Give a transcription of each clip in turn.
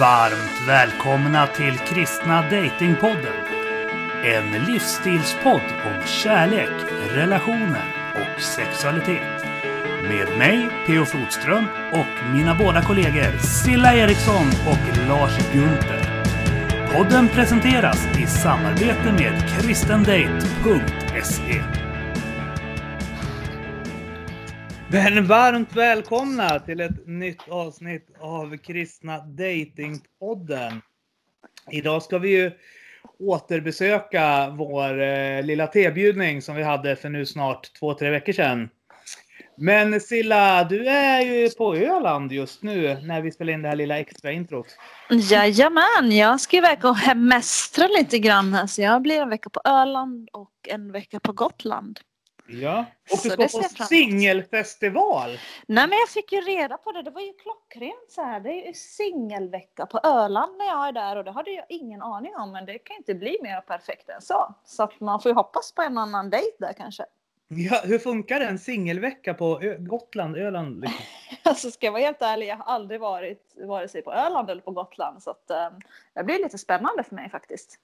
Varmt välkomna till Kristna Datingpodden. En livsstilspodd om kärlek, relationer och sexualitet. Med mig, P.O. Flodström, och mina båda kollegor Silla Eriksson och Lars Gunther. Podden presenteras i samarbete med kristendate.se. Men varmt välkomna till ett nytt avsnitt av Kristna Datingpodden. Idag ska vi ju återbesöka vår eh, lilla tebjudning som vi hade för nu snart två, tre veckor sedan. Men Silla, du är ju på Öland just nu när vi spelar in det här lilla extra introt. Jajamän, jag ska iväg och hemestra lite grann här så jag blir en vecka på Öland och en vecka på Gotland. Ja, och du Så ska på singelfestival. Nej men jag fick ju reda på det, det var ju klockrent så här. Det är ju singelvecka på Öland när jag är där och det hade jag ingen aning om men det kan inte bli mer perfekt än så. Så att man får ju hoppas på en annan dejt där kanske. Ja, hur funkar en singelvecka på Ö- Gotland, Öland? Liksom? Alltså ska jag vara helt ärlig, jag har aldrig varit vare sig på Öland eller på Gotland så att eh, det blir lite spännande för mig faktiskt.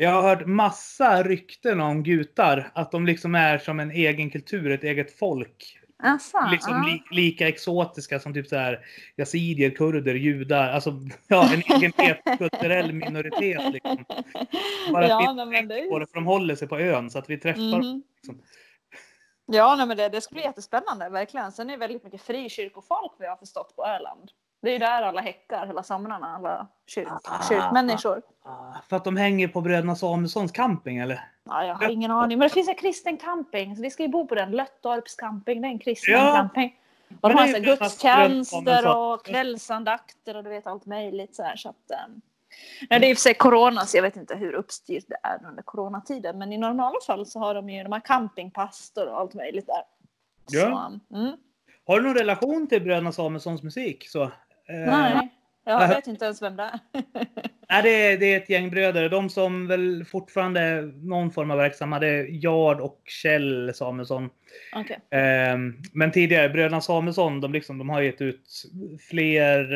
Jag har hört massa rykten om gutar, att de liksom är som en egen kultur, ett eget folk. Alltså, Liksom li, lika exotiska som typ så här yazidier, kurder, judar. Alltså ja, en egen kulturell minoritet. Liksom. Bara att ja, vi nej, inte men det på det, för de håller sig på ön så att vi träffar Mhm. liksom. Ja, nej, men det, det ska bli jättespännande, verkligen. Sen är det väldigt mycket frikyrkofolk vi har förstått på Öland. Det är ju där alla häckar hela somrarna, alla kyrk, Ah. kyrkmänniskor. Ah, För att de hänger på bröderna Samuelssons camping eller? Ja, jag har ingen aning. Men det finns en kristen camping, så vi ska ju bo på den. Löttorps camping, det är en kristen Ja. camping. Och de har så gudstjänster och kvällsandakter och du vet allt möjligt så här. Så att, um, nej, det är i och för sig corona, så jag vet inte hur uppstyrt det är under coronatiden. Men i normala fall så har de ju de här campingpastor och allt möjligt där. Ja. Så, mm. Har du någon relation till bröderna Samuelssons musik? Så, Nej, jag vet inte ens vem det är. Nej, det är, det är ett gäng bröder. De som väl fortfarande någon form av verksamma. Det är Jard och Kjell Samuelsson. Okej. Ehm, men tidigare, bröderna Samuelsson, de, liksom, de har gett ut fler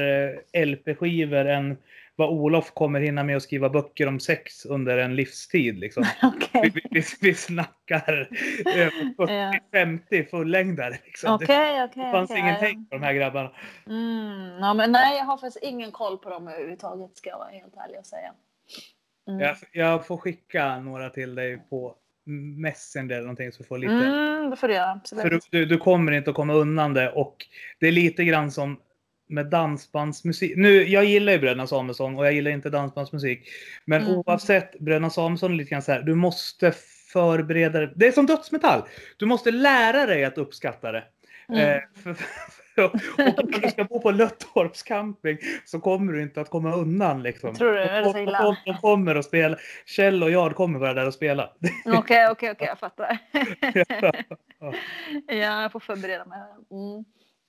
eh, LP-skivor än vad Olof kommer hinna med att skriva böcker om sex under en livstid. Liksom. Vi, Okej. vi, vi, vi snackar över 40-50 fullängdare. Liksom. Det Okej, okej. fanns okej, ingen ja. på de här grabbarna. Mm, ja, men nej, jag har faktiskt ingen koll på dem överhuvudtaget, ska jag vara helt ärlig och säga. Mm. Jag, jag får skicka några till dig på Messenger eller någonting så får lite. Mm, det får du göra. För Absolut. du, du kommer inte att komma undan det och det är lite grann som med dansbandsmusik. Nu, jag gillar ju Bröderna Samuelsson och jag gillar inte dansbandsmusik. Men Mm. oavsett, Bröderna Samuelsson är lite grann så här, du måste förbereda dig. Det är som dödsmetall. Du måste lära dig att uppskatta det. Mm. Eh, för, och om du ska bo på Löttorps camping så kommer du inte att komma undan. Liksom. Tror du? Är det så illa? de, kommer att spela. Kjell och jag kommer vara där och spela. Okej, okej, okej, jag fattar. Ja. ja, jag får förbereda mig. Mm.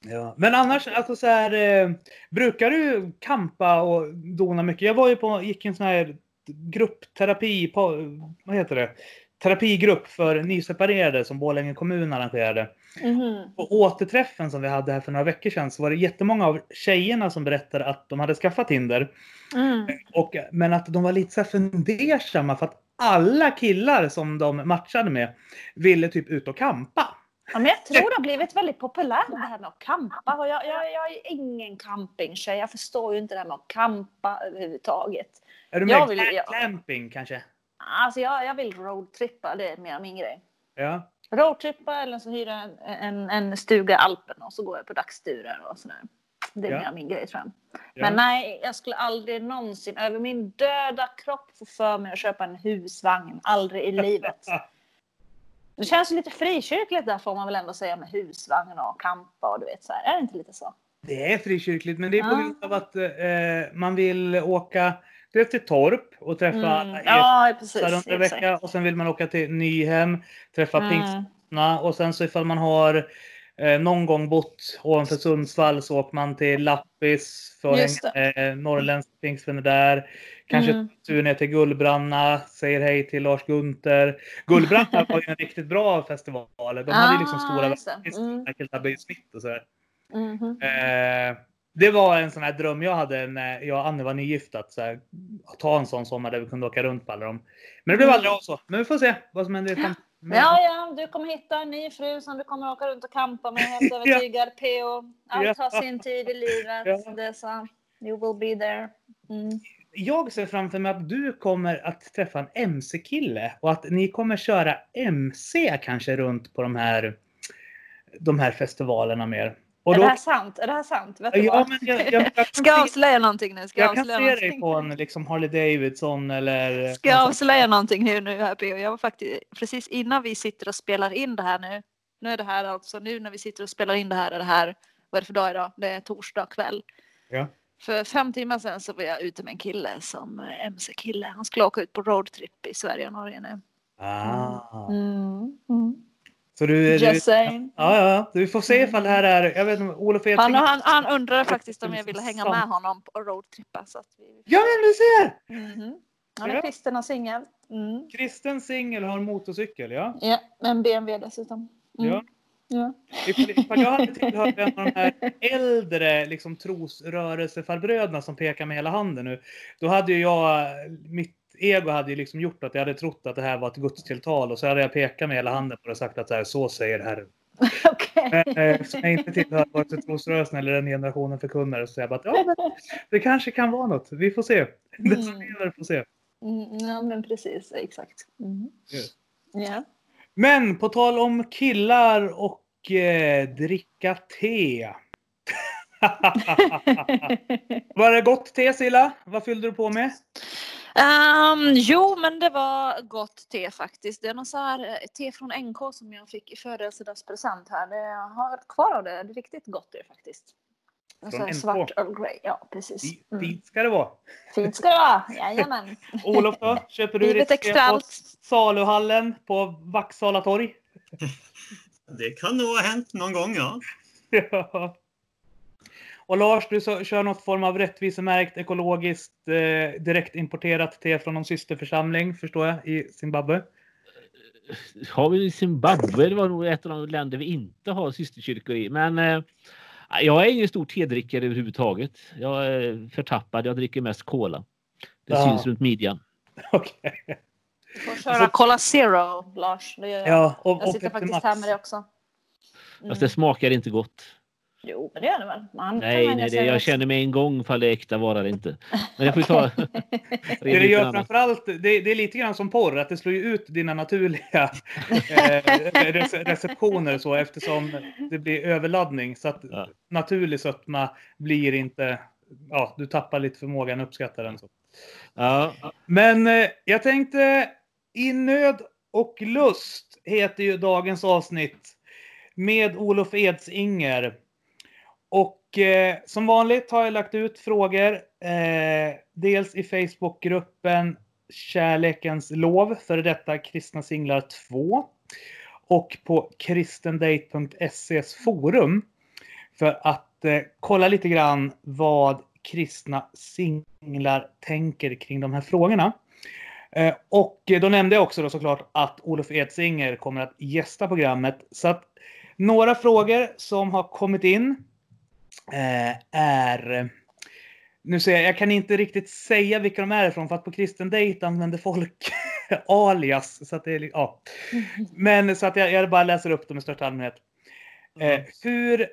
Ja. Men annars, alltså så här, eh, brukar du kampa och dona mycket? Jag var ju på, gick en sån här gruppterapi, på, vad heter det? Terapigrupp för nyseparerade som Borlänge kommun arrangerade. Mhm. På återträffen som vi hade här för några veckor sedan så var det jättemånga av tjejerna som berättade att de hade skaffat Tinder. Mm. Och, men att de var lite så här fundersamma för att alla killar som de matchade med ville typ ut och kampa. Ja, men jag tror det har blivit väldigt populärt det här med att campa. Och jag, jag, jag är ingen campingtjej. Jag förstår ju inte det här med att campa överhuvudtaget. Är du med? vill- jag- Camping kanske? Alltså jag, jag vill roadtrippa, det är mer min grej. Ja. Roadtrippa eller så hyra en, en, en stuga i Alperna och så går jag på dagsturer och sådär. Det är Ja. mer min grej tror jag. Ja. Men nej, jag skulle aldrig någonsin över min döda kropp få för mig att köpa en husvagn. Aldrig i livet. Det känns ju lite frikyrkligt där får man väl ändå säga med husvagn och campa och du vet så här. Är det inte lite så? Det är frikyrkligt, men det är på Ja. grund av att eh, man vill åka dels till Torp och träffa Mm. alla Ja, precis. under en vecka och sen vill man åka till Nyhem, träffa Mm. pingstna och sen så ifall man har eh, någon gång bott ovanför Sundsvall så åker man till Lappis för med eh, norrländska pingstvänner där. Kanske Mm. tur ner till Gullbranna, säger hej till Lars Gunther. Gullbranna var ju en riktigt bra festival. De hade ju liksom Ah, stora det. Mm. Och sådär. Mhm. Eh, Det var en sån här dröm jag hade när jag och Anne var nygifta. Att så här, ta en sån sommar där vi kunde åka runt på alla dem. Men det blev Mm. aldrig av så. Men vi får se vad som händer i framtiden. Men- Ja, ja, du kommer hitta en ny fru som du kommer åka runt och campa med, helt övertygad. PO. Allt har sin tid i livet. Ja. Det är så. You will be there. Mm. Jag ser framför mig att du kommer att träffa en MC-kille och att ni kommer köra MC kanske runt på de här, de här festivalerna mer. Och är då, det här sant? Är det här sant? Vet ja, men jag, jag, jag Ska avslöja någonting nu? Ska jag, kan se dig på en liksom Harley Davidson eller... Ska jag avslöja någonting nu, nu här PO? Jag var faktiskt precis innan vi sitter och spelar in det här nu. Nu är det här alltså nu när vi sitter och spelar in det här är det här. Vad är det för dag idag? Det är torsdag kväll. Ja. För fem timmar sedan så var jag ute med en kille som eh, MC-kille. Han skulle åka ut på roadtrip i Sverige och Norge nu. Ah. Mm. Mm. Så du, du, Just saying. ja, ja, vi får se ifall det här är... Jag vet inte, Olof Han, Edving... han, han undrade faktiskt om jag ville hänga med honom på roadtrippa. Så att vi... Ja, men du ser! Mhm. Han är Ja. kristen och singel. Mm. Kristen singel har motorcykel, ja. Ja, med en BMW dessutom. Mm. Ja. Ja. Ifall, ifall jag hade tillhört en av de här äldre liksom, trosrörelsefarbröderna som pekar med hela handen nu. Då hade ju jag, mitt ego hade ju liksom gjort att jag hade trott att det här var ett gudstilltal och så hade jag pekat med hela handen på det och sagt att så, här, så säger Herren. Okej. Men eh, eftersom jag inte tillhör vare sig trosrörelsen eller den generationen förkunnare så jag bara ja, men det kanske kan vara något. Vi får se. Det som Mm. lever får se. Mm, ja, men precis. Exakt. Mm. Ja. Men på tal om killar och eh, dricka te. Var det gott te Silla? Vad fyllde du på med? Ehm, jo, men det var gott te faktiskt. Det är något så här eh, te från NK som jag fick i födelsedagspresent här. Det jag har kvar av det. Det är riktigt gott det faktiskt. Från svart Earl Grey. Ja, precis. Mm. Fint ska det vara. Fint ska det vara. Jajamän. Olof då? Köper du ditt te på saluhallen på Vaxhalla torg? Det kan nog ha hänt någon gång, ja. Ja. Och Lars, du så- kör något form av rättvisemärkt ekologiskt eh, direktimporterat te från någon systerförsamling, förstår jag, i Zimbabwe. har vi Zimbabwe, det var nog ett av de länder vi inte har systerkyrkor i. Men eh, jag är ingen stor tedrickare överhuvudtaget. Jag är förtappad, jag dricker mest cola. Det Ja. syns runt midjan. Okej. Du får köra Cola Zero, Lars. Det gör jag. Ja, och, jag och sitter Pepsi faktiskt Max. här med det också. Mm. Fast det smakar inte gott. Jo, men det gör det väl. Man Nej, nej det, jag känner mig en gång ifall det är äkta vara eller inte. Men jag får ta... Det det gör framförallt, det, det är lite grann som porr, att det slår ju ut dina naturliga eh, rece- receptioner så eftersom det blir överladdning. Så att Ja. naturlig sötma blir inte, ja, du tappar lite förmågan att uppskatta den. Så. Ja, Men eh, jag tänkte, I nöd och lust heter ju dagens avsnitt med Olof Edsinger. Och eh, som vanligt har jag lagt ut frågor. Eh, dels i Facebookgruppen Kärlekens lov, för detta kristna singlar 2. Och på kristendate.ses forum. För att eh, kolla lite grann vad kristna singlar tänker kring de här frågorna. Eh, och då nämnde jag också då såklart att Olof Edsinger kommer att gästa programmet. Så att några frågor som har kommit in är... Nu ser jag, jag kan inte riktigt säga vilka de är ifrån för att på kristen date använder folk alias. Så att det är, ja. Men så att jag, jag bara läser upp dem i största allmänhet. Eh, hur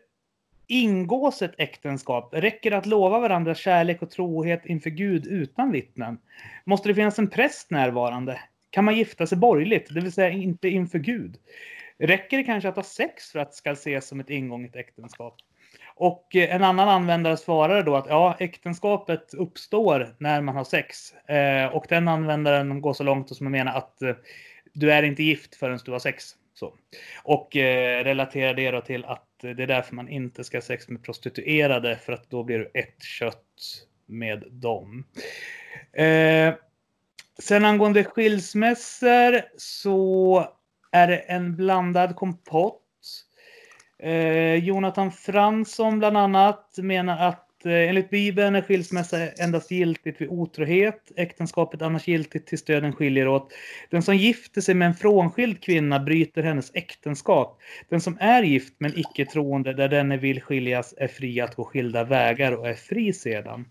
ingås ett äktenskap? Räcker det att lova varandra kärlek och trohet inför Gud utan vittnen? Måste det finnas en präst närvarande? Kan man gifta sig borgerligt, det vill säga inte inför Gud? Räcker det kanske att ha sex för att det ska ses som ett ingånget äktenskap? Och eh, en annan användare svarade då att ja, äktenskapet uppstår när man har sex. Eh, och den användaren går så långt som att mena att eh, du är inte gift förrän du har sex. Så. Och eh, relaterar det då till att det är därför man inte ska ha sex med prostituerade för att då blir du ett kött med dem. Eh, sen angående skilsmässor så är det en blandad kompott. Eh, Jonathan Fransson bland annat menar att eh, enligt Bibeln är skilsmässa endast giltigt vid otrohet. Äktenskapet annars giltigt tills döden skiljer åt. Den som gifter sig med en frånskild kvinna bryter hennes äktenskap. Den som är gift men icke troende där denne vill skiljas är fri att gå skilda vägar och är fri sedan.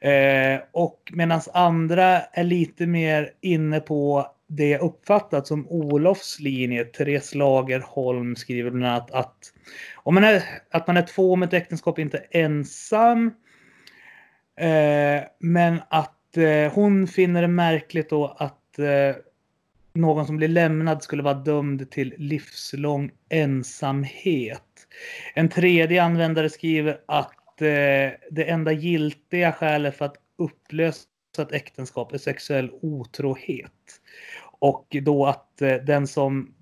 Eh, och medan andra är lite mer inne på det jag uppfattat som Olofs linje. Therese Lagerholm skriver bland annat att om man är, att man är två om ett äktenskap inte ensam. Eh, men att eh, hon finner det märkligt då att eh, någon som blir lämnad skulle vara dömd till livslång ensamhet. En tredje användare skriver att eh, det enda giltiga skälet för att upplösa att äktenskap är sexuell otrohet. Och då att eh, den som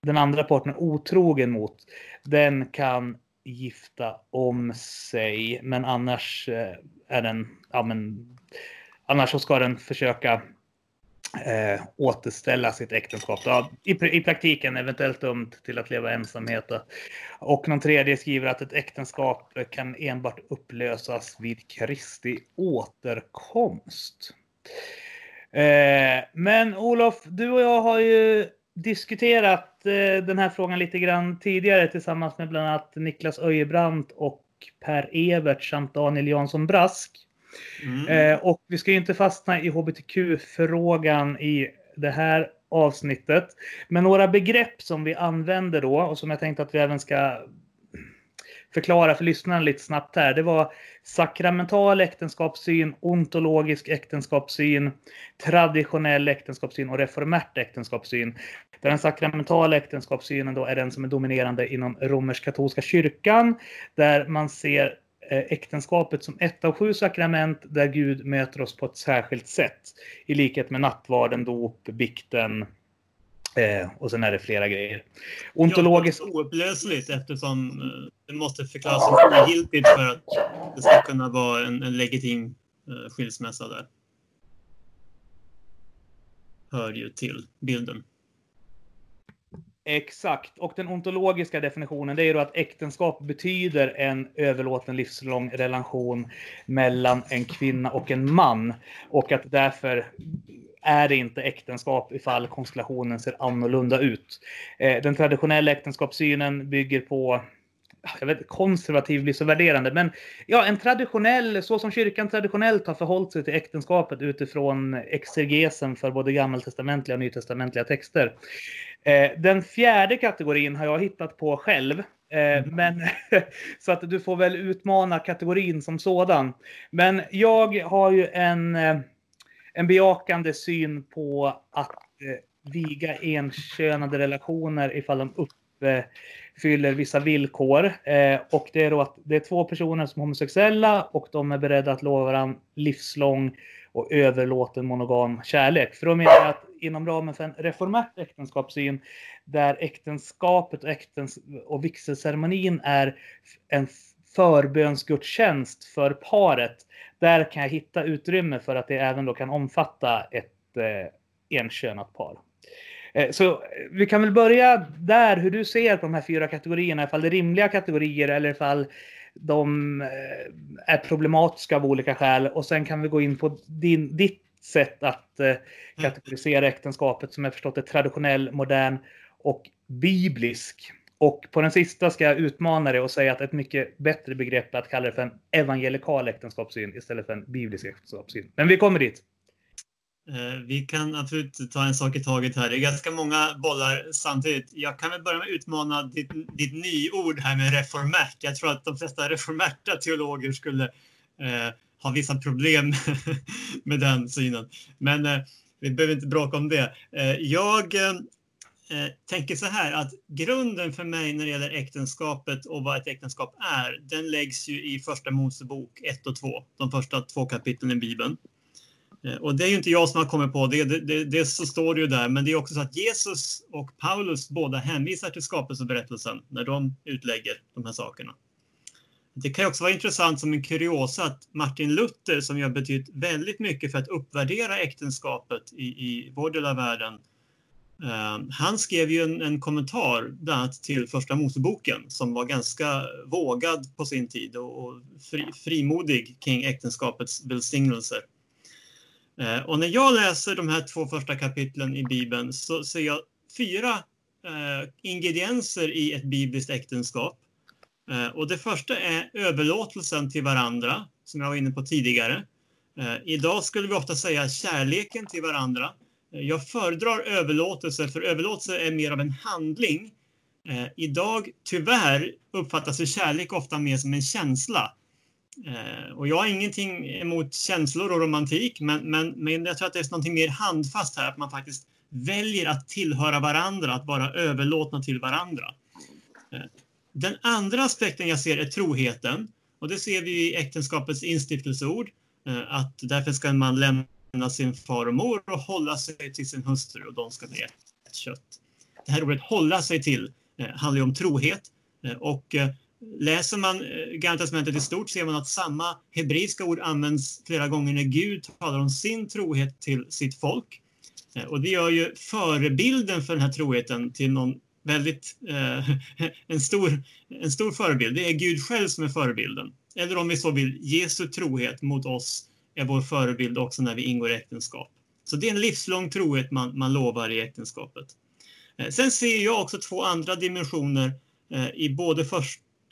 den andra parten är otrogen mot, den kan gifta om sig. Men annars eh, är den, ja men, annars så ska den försöka eh, återställa sitt äktenskap. Ja, i, I praktiken eventuellt dömt till att leva ensamhet. Och någon tredje skriver att ett äktenskap kan enbart upplösas vid Kristi återkomst. Eh, men Olof, du och jag har ju diskuterat eh, den här frågan lite grann tidigare tillsammans med bland annat Niklas Öjebrant och Per Evert samt Daniel Jansson Brask. Mm. Eh, och vi ska ju inte fastna i hbtq-frågan i det här avsnittet. Men några begrepp som vi använder då och som jag tänkte att vi även ska förklara för lyssnarna lite snabbt här. Det var sakramental äktenskapssyn, ontologisk äktenskapssyn, traditionell äktenskapssyn och reformärt äktenskapssyn. Där den sakramentala äktenskapssynen då är den som är dominerande inom romersk-katolska kyrkan, där man ser Eh, äktenskapet som ett av sju sakrament där Gud möter oss på ett särskilt sätt. I likhet med nattvarden, dop, bikten, Eh, och sen är det flera grejer. Ontologiskt... Ja, oupplösligt eftersom eh, det måste förklaras som ogiltigt för att det ska kunna vara en, en legitim eh, skilsmässa där. Hör ju till bilden. Exakt. Och den ontologiska definitionen det är då att äktenskap betyder en överlåten livslång relation mellan en kvinna och en man. Och att därför är det inte äktenskap ifall konstellationen ser annorlunda ut. Eh, den traditionella äktenskapssynen bygger på jag vet, konservativ blir så värderande, men ja, en traditionell, så som kyrkan traditionellt har förhållit sig till äktenskapet utifrån exegesen för både gammaltestamentliga och nytestamentliga texter. Eh, den fjärde kategorin har jag hittat på själv, eh, mm. men så att du får väl utmana kategorin som sådan. Men jag har ju en en bejakande syn på att eh, viga enkönade relationer ifall de fyller vissa villkor. Eh, och det är då att det är två personer som är homosexuella och de är beredda att lova varandra livslång och överlåten monogam kärlek. För då menar jag att inom ramen för en reformärt äktenskapssyn där äktenskapet och, äktens och vigselceremonin är en förbönsgudstjänst för paret där kan jag hitta utrymme för att det även då kan omfatta ett eh, enkönat par. Eh, så eh, vi kan väl börja där hur du ser på de här fyra kategorierna, ifall det är rimliga kategorier eller ifall de eh, är problematiska av olika skäl. Och sen kan vi gå in på din, ditt sätt att eh, kategorisera äktenskapet som jag förstått är traditionell, modern och biblisk. Och på den sista ska jag utmana det och säga att ett mycket bättre begrepp är att kalla det för en evangelikal äktenskapssyn istället för en biblisk äktenskapssyn. Men vi kommer dit. Eh, vi kan absolut ta en sak i taget här. Det är ganska många bollar samtidigt. Jag kan väl börja med att utmana ditt, ditt nyord här med reformärt. Jag tror att de flesta reformärta teologer skulle eh, ha vissa problem med den synen. Men eh, vi behöver inte bråka om det. Eh, jag eh, eh, tänker så här att grunden för mig när det gäller äktenskapet och vad ett äktenskap är, den läggs ju i första Mosebok 1 och 2, de första två kapitlen i Bibeln. Eh, och det är ju inte jag som har kommit på det, det, det, det så står det ju där, men det är också så att Jesus och Paulus båda hänvisar till skapelseberättelsen när de utlägger de här sakerna. Det kan också vara intressant som en kuriosa att Martin Luther, som ju har betytt väldigt mycket för att uppvärdera äktenskapet i, i vår del av världen, Eh, han skrev ju en, en kommentar bland annat till Första Moseboken som var ganska vågad på sin tid och, och fri, frimodig kring äktenskapets välsignelser. Eh, och när jag läser de här två första kapitlen i Bibeln så ser jag fyra eh, ingredienser i ett bibliskt äktenskap. Eh, och det första är överlåtelsen till varandra, som jag var inne på tidigare. Eh, idag skulle vi ofta säga kärleken till varandra. Eh, jag föredrar överlåtelse, för överlåtelse är mer av en handling. Eh, idag, tyvärr, uppfattas ju kärlek ofta mer som en känsla. Eh, och jag har ingenting emot känslor och romantik, men, men, men jag tror att det är något mer handfast här, att man faktiskt väljer att tillhöra varandra, att vara överlåtna till varandra. Eh, den andra aspekten jag ser är troheten. Och det ser vi i äktenskapets instiftelseord. Eh, att därför ska en man lämna sin far och mor och hålla sig till sin hustru och de ska bli ett kött. Det här ordet hålla sig till eh, handlar ju om trohet. Eh, och eh, läser man eh, Gamla testamentet i stort ser man att samma hebreiska ord används flera gånger när Gud talar om sin trohet till sitt folk. Eh, och det gör ju förebilden för den här troheten till någon väldigt, eh, en, stor, en stor förebild. Det är Gud själv som är förebilden. Eller om vi så vill, Jesu trohet mot oss är vår förebild också när vi ingår i äktenskap. Så det är en livslång trohet man, man lovar i äktenskapet. Eh, sen ser jag också två andra dimensioner eh, i både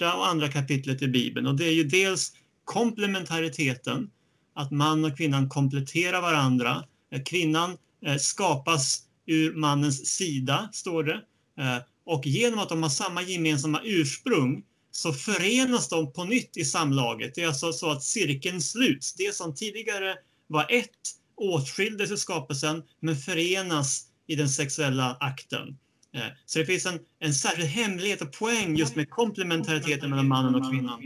första och andra kapitlet i Bibeln. Och det är ju dels komplementariteten, att man och kvinnan kompletterar varandra. Eh, kvinnan eh, skapas ur mannens sida, står det. Eh, och genom att de har samma gemensamma ursprung så förenas de på nytt i samlaget. Det är alltså så att cirkeln sluts. Det som tidigare var ett åtskildes i skapelsen men förenas i den sexuella akten. Eh, så det finns en, en särskild hemlighet och poäng just med komplementariteten mellan mannen och kvinnan.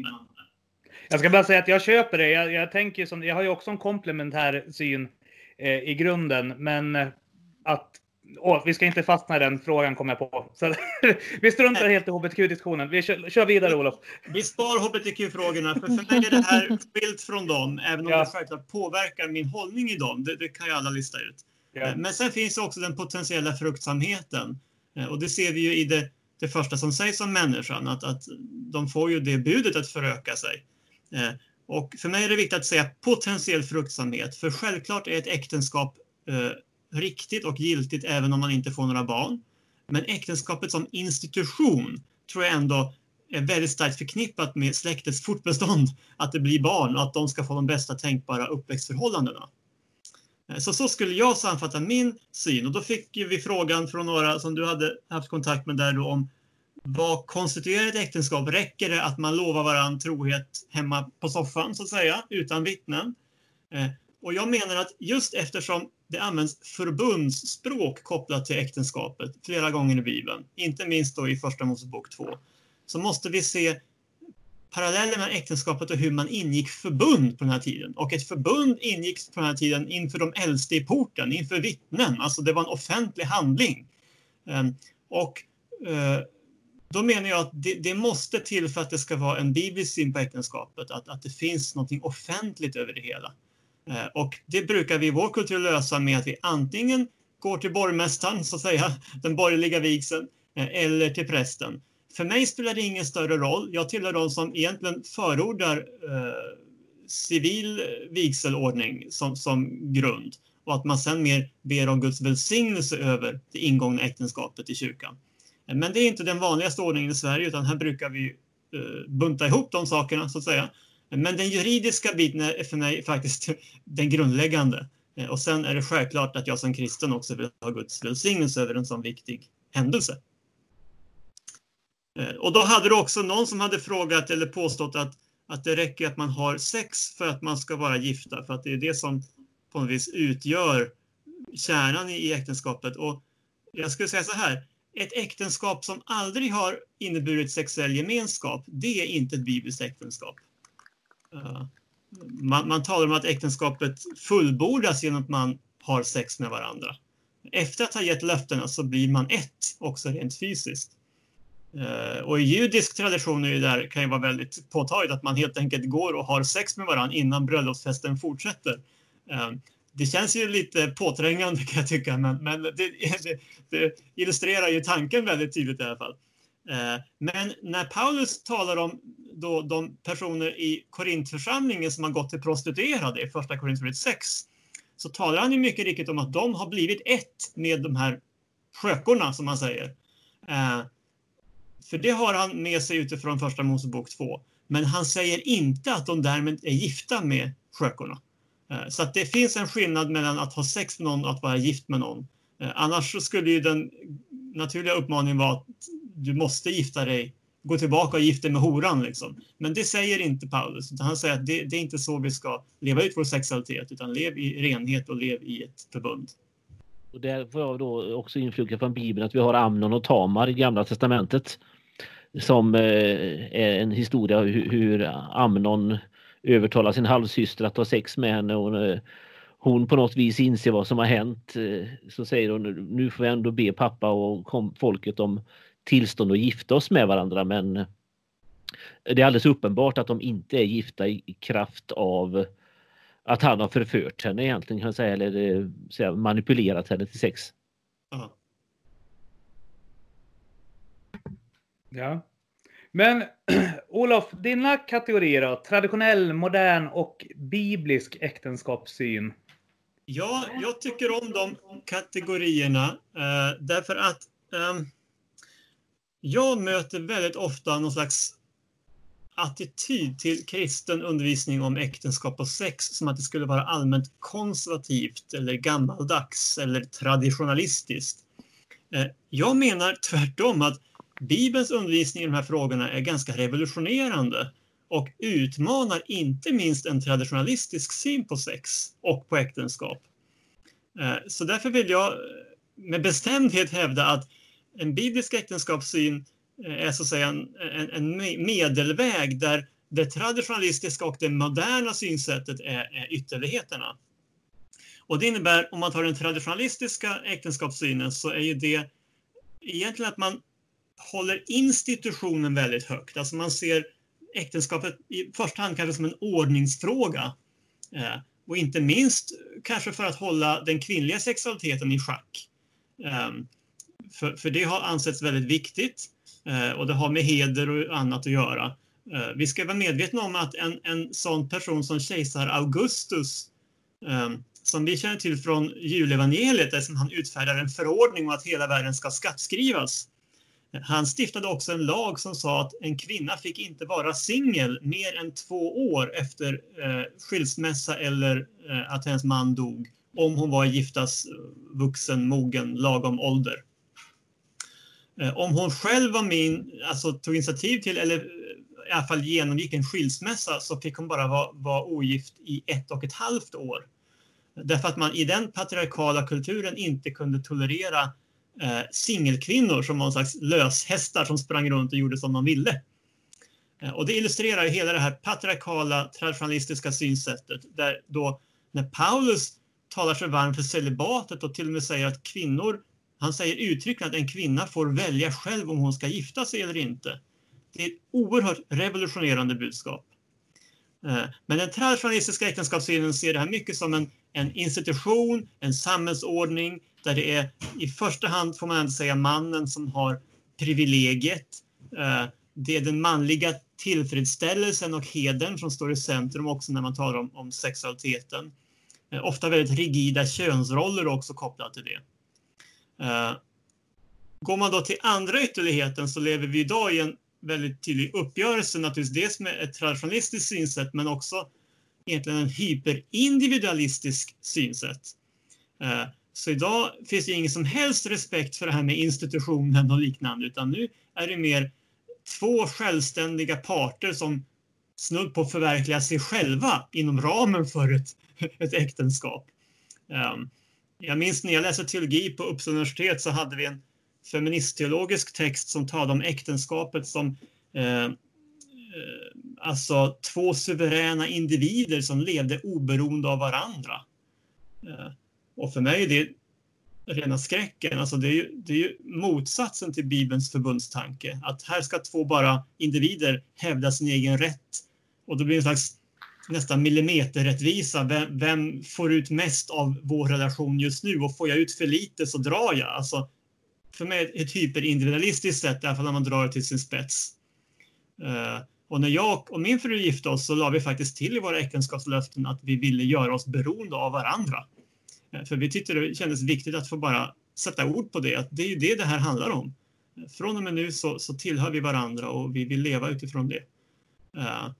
Jag ska bara säga att jag köper det. Jag, jag tänker som, jag har ju också en komplementär syn eh, i grunden, men att Åh, vi ska inte fastna i den frågan kommer jag på. Så, vi struntar helt i hbtq-diskussionen. Vi kör, kör, vidare Olof. Vi spar hbtq-frågorna, för för mig är det här skilt från dem, även om ja. det självklart påverkar min hållning i dem. Det, det kan ju alla lista ut. Ja. Eh, men sen finns också den potentiella fruktsamheten. Eh, och det ser vi ju i det, det första som sägs om människan, att, att de får ju det budet att föröka sig. Eh, och för mig är det viktigt att säga potentiell fruktsamhet, för självklart är ett äktenskap eh, riktigt och giltigt även om man inte får några barn. Men äktenskapet som institution tror jag ändå är väldigt starkt förknippat med släktets fortbestånd. Att det blir barn och att de ska få de bästa tänkbara uppväxtförhållandena. Eh, så, så skulle jag sammanfatta min syn och då fick vi frågan från några som du hade haft kontakt med där då om vad konstituerar ett äktenskap? Räcker det att man lovar varandra trohet hemma på soffan så att säga utan vittnen? Eh, och jag menar att just eftersom det används förbundsspråk kopplat till äktenskapet flera gånger i Bibeln, inte minst då i Första Mosebok 2, så måste vi se paralleller mellan äktenskapet och hur man ingick förbund på den här tiden. Och ett förbund ingicks på den här tiden inför de äldste i porten, inför vittnen. Alltså det var en offentlig handling. Ehm, och eh, då menar jag att det, det, måste till för att det ska vara en biblisk syn på äktenskapet, att, att det finns något offentligt över det hela. Ehm, och det brukar vi i vår kultur lösa med att vi antingen går till borgmästaren, så att säga, den borgerliga vigseln, eh, eller till prästen. För mig spelar det ingen större roll. Jag tillhör de som egentligen förordar eh, civil vigselordning som, som grund och att man sen mer ber om Guds välsignelse över det ingångna äktenskapet i kyrkan. Men det är inte den vanligaste ordningen i Sverige utan här brukar vi eh, bunta ihop de sakerna så att säga men den juridiska biten är för mig faktiskt den grundläggande. Och sen är det självklart att jag som kristen också vill ha Guds välsignelse över en sån viktig händelse. Eh, och då hade du också någon som hade frågat eller påstått att, att det räcker att man har sex för att man ska vara gifta, för att det är det som på något vis utgör kärnan i äktenskapet. Och jag skulle säga så här, ett äktenskap som aldrig har inneburit sexuell gemenskap, det är inte ett bibliskt äktenskap. Eh, man, man talar om att äktenskapet fullbordas genom att man har sex med varandra. Efter att ha gett löftena så blir man ett, också rent fysiskt. Eh, och i judisk tradition är det där, kan ju vara väldigt påtagligt att man helt enkelt går och har sex med varandra innan bröllopsfesten fortsätter. Eh, det känns ju lite påträngande kan jag tycka, men, men det, det, det illustrerar ju tanken väldigt tydligt i alla fall. Eh, men när Paulus talar om då de personer i Korintförsamlingen som har gått till prostituerade i första Korinthierbrevet 6 så talar han ju mycket riktigt om att de har blivit ett med de här skökorna som man säger. För det har han med sig utifrån första Mosebok 2. Men han säger inte att de därmed är gifta med skökorna. Eh, så att det finns en skillnad mellan att ha sex med någon och att vara gift med någon. Eh, annars skulle ju den naturliga uppmaningen vara att du måste gifta dig, gå tillbaka och gifta dig med horan. Liksom. Men det säger inte Paulus, utan han säger att det, det, är inte så vi ska leva ut vår sexualitet, utan lev i renhet och lev i ett förbund. Och där får jag då också influga från Bibeln att vi har Amnon och Tamar i Gamla Testamentet. Som eh, är en historia hur, hur Amnon övertalar sin halvsyster att ha sex med henne. Och, eh, hon på något vis inser vad som har hänt. Eh, så säger hon nu får vi ändå be pappa och folket om tillstånd att gifta oss med varandra men det är alldeles uppenbart att de inte är gifta i kraft av att han har förfört henne egentligen kan jag säga eller eh, säga, manipulerat henne till sex. Aha. Ja. Men Olof, dina kategorier då? Traditionell, modern och biblisk äktenskapssyn? Ja, jag tycker om de kategorierna eh, därför att eh, jag möter väldigt ofta någon slags attityd till kristen undervisning om äktenskap och sex som att det skulle vara allmänt konservativt eller gammaldags eller traditionalistiskt. Eh, jag menar tvärtom att Bibelns undervisning i de här frågorna är ganska revolutionerande och utmanar inte minst en traditionalistisk syn på sex och på äktenskap. Eh, så därför vill jag med bestämdhet hävda att en biblisk äktenskapssyn Eh, är så att säga en, en, en medelväg där det traditionalistiska och det moderna synsättet är, är ytterligheterna. Och det innebär, om man tar den traditionalistiska äktenskapssynen, så är ju det egentligen att man håller institutionen väldigt högt. Alltså man ser äktenskapet i första hand kanske som en ordningsfråga. Eh, och inte minst kanske för att hålla den kvinnliga sexualiteten i schack. Eh, för, för det har ansetts väldigt viktigt Eh, och det har med heder och annat att göra. Eh, vi ska vara medvetna om att en, en sån person som kejsar Augustus eh, som vi känner till från julevangeliet, där han utfärdar en förordning om att hela världen ska skattskrivas. Han stiftade också en lag som sa att en kvinna fick inte vara singel mer än två år efter eh, skilsmässa eller eh, att hennes man dog, om hon var giftas vuxen, mogen, lagom ålder. Eh, om hon själv var min, alltså tog initiativ till eller eh, i alla fall genomgick en skilsmässa så fick hon bara vara, vara ogift i ett och ett halvt år. Därför att man i den patriarkala kulturen inte kunde tolerera eh, singelkvinnor som var en slags löshästar som sprang runt och gjorde som de ville. Eh, och det illustrerar hela det här patriarkala traditionalistiska synsättet där då när Paulus talar sig varm för celibatet och till och med säger att kvinnor han säger uttryckligen att en kvinna får välja själv om hon ska gifta sig eller inte. Det är ett oerhört revolutionerande budskap. Eh, men den traditionalistiska äktenskapssynen ser det här mycket som en, en institution, en samhällsordning där det är i första hand, får man ändå säga, mannen som har privilegiet. Eh, det är den manliga tillfredsställelsen och hedern som står i centrum också när man talar om, om sexualiteten. Eh, ofta väldigt rigida könsroller också kopplat till det. Eh, går man då till andra ytterligheten så lever vi idag i en väldigt tydlig uppgörelse, naturligtvis dels med ett traditionalistiskt synsätt men också egentligen en hyperindividualistisk synsätt. Eh, så idag finns det ingen som helst respekt för det här med institutionen och liknande utan nu är det mer två självständiga parter som snudd på att förverkliga sig själva inom ramen för ett, ett äktenskap. Um, jag minns när jag läste teologi på Uppsala universitet så hade vi en feministteologisk text som talade om äktenskapet som eh, eh, alltså två suveräna individer som levde oberoende av varandra. Eh, och för mig är det rena skräcken. Alltså det, är ju, det är ju motsatsen till Bibelns förbundstanke. Att här ska två bara individer hävda sin egen rätt. Och då blir en slags nästan millimeterrättvisa. Vem, vem får ut mest av vår relation just nu? Och får jag ut för lite så drar jag. Alltså, för mig är ett hyperindividualistiskt sätt, i alla fall när man drar det till sin spets. Uh, och när jag och min fru gifte oss så la vi faktiskt till i våra äktenskapslöften att vi ville göra oss beroende av varandra. Uh, för vi tyckte det kändes viktigt att få bara sätta ord på det, att det är ju det det här handlar om. Från och med nu så, så tillhör vi varandra och vi vill leva utifrån det. Uh,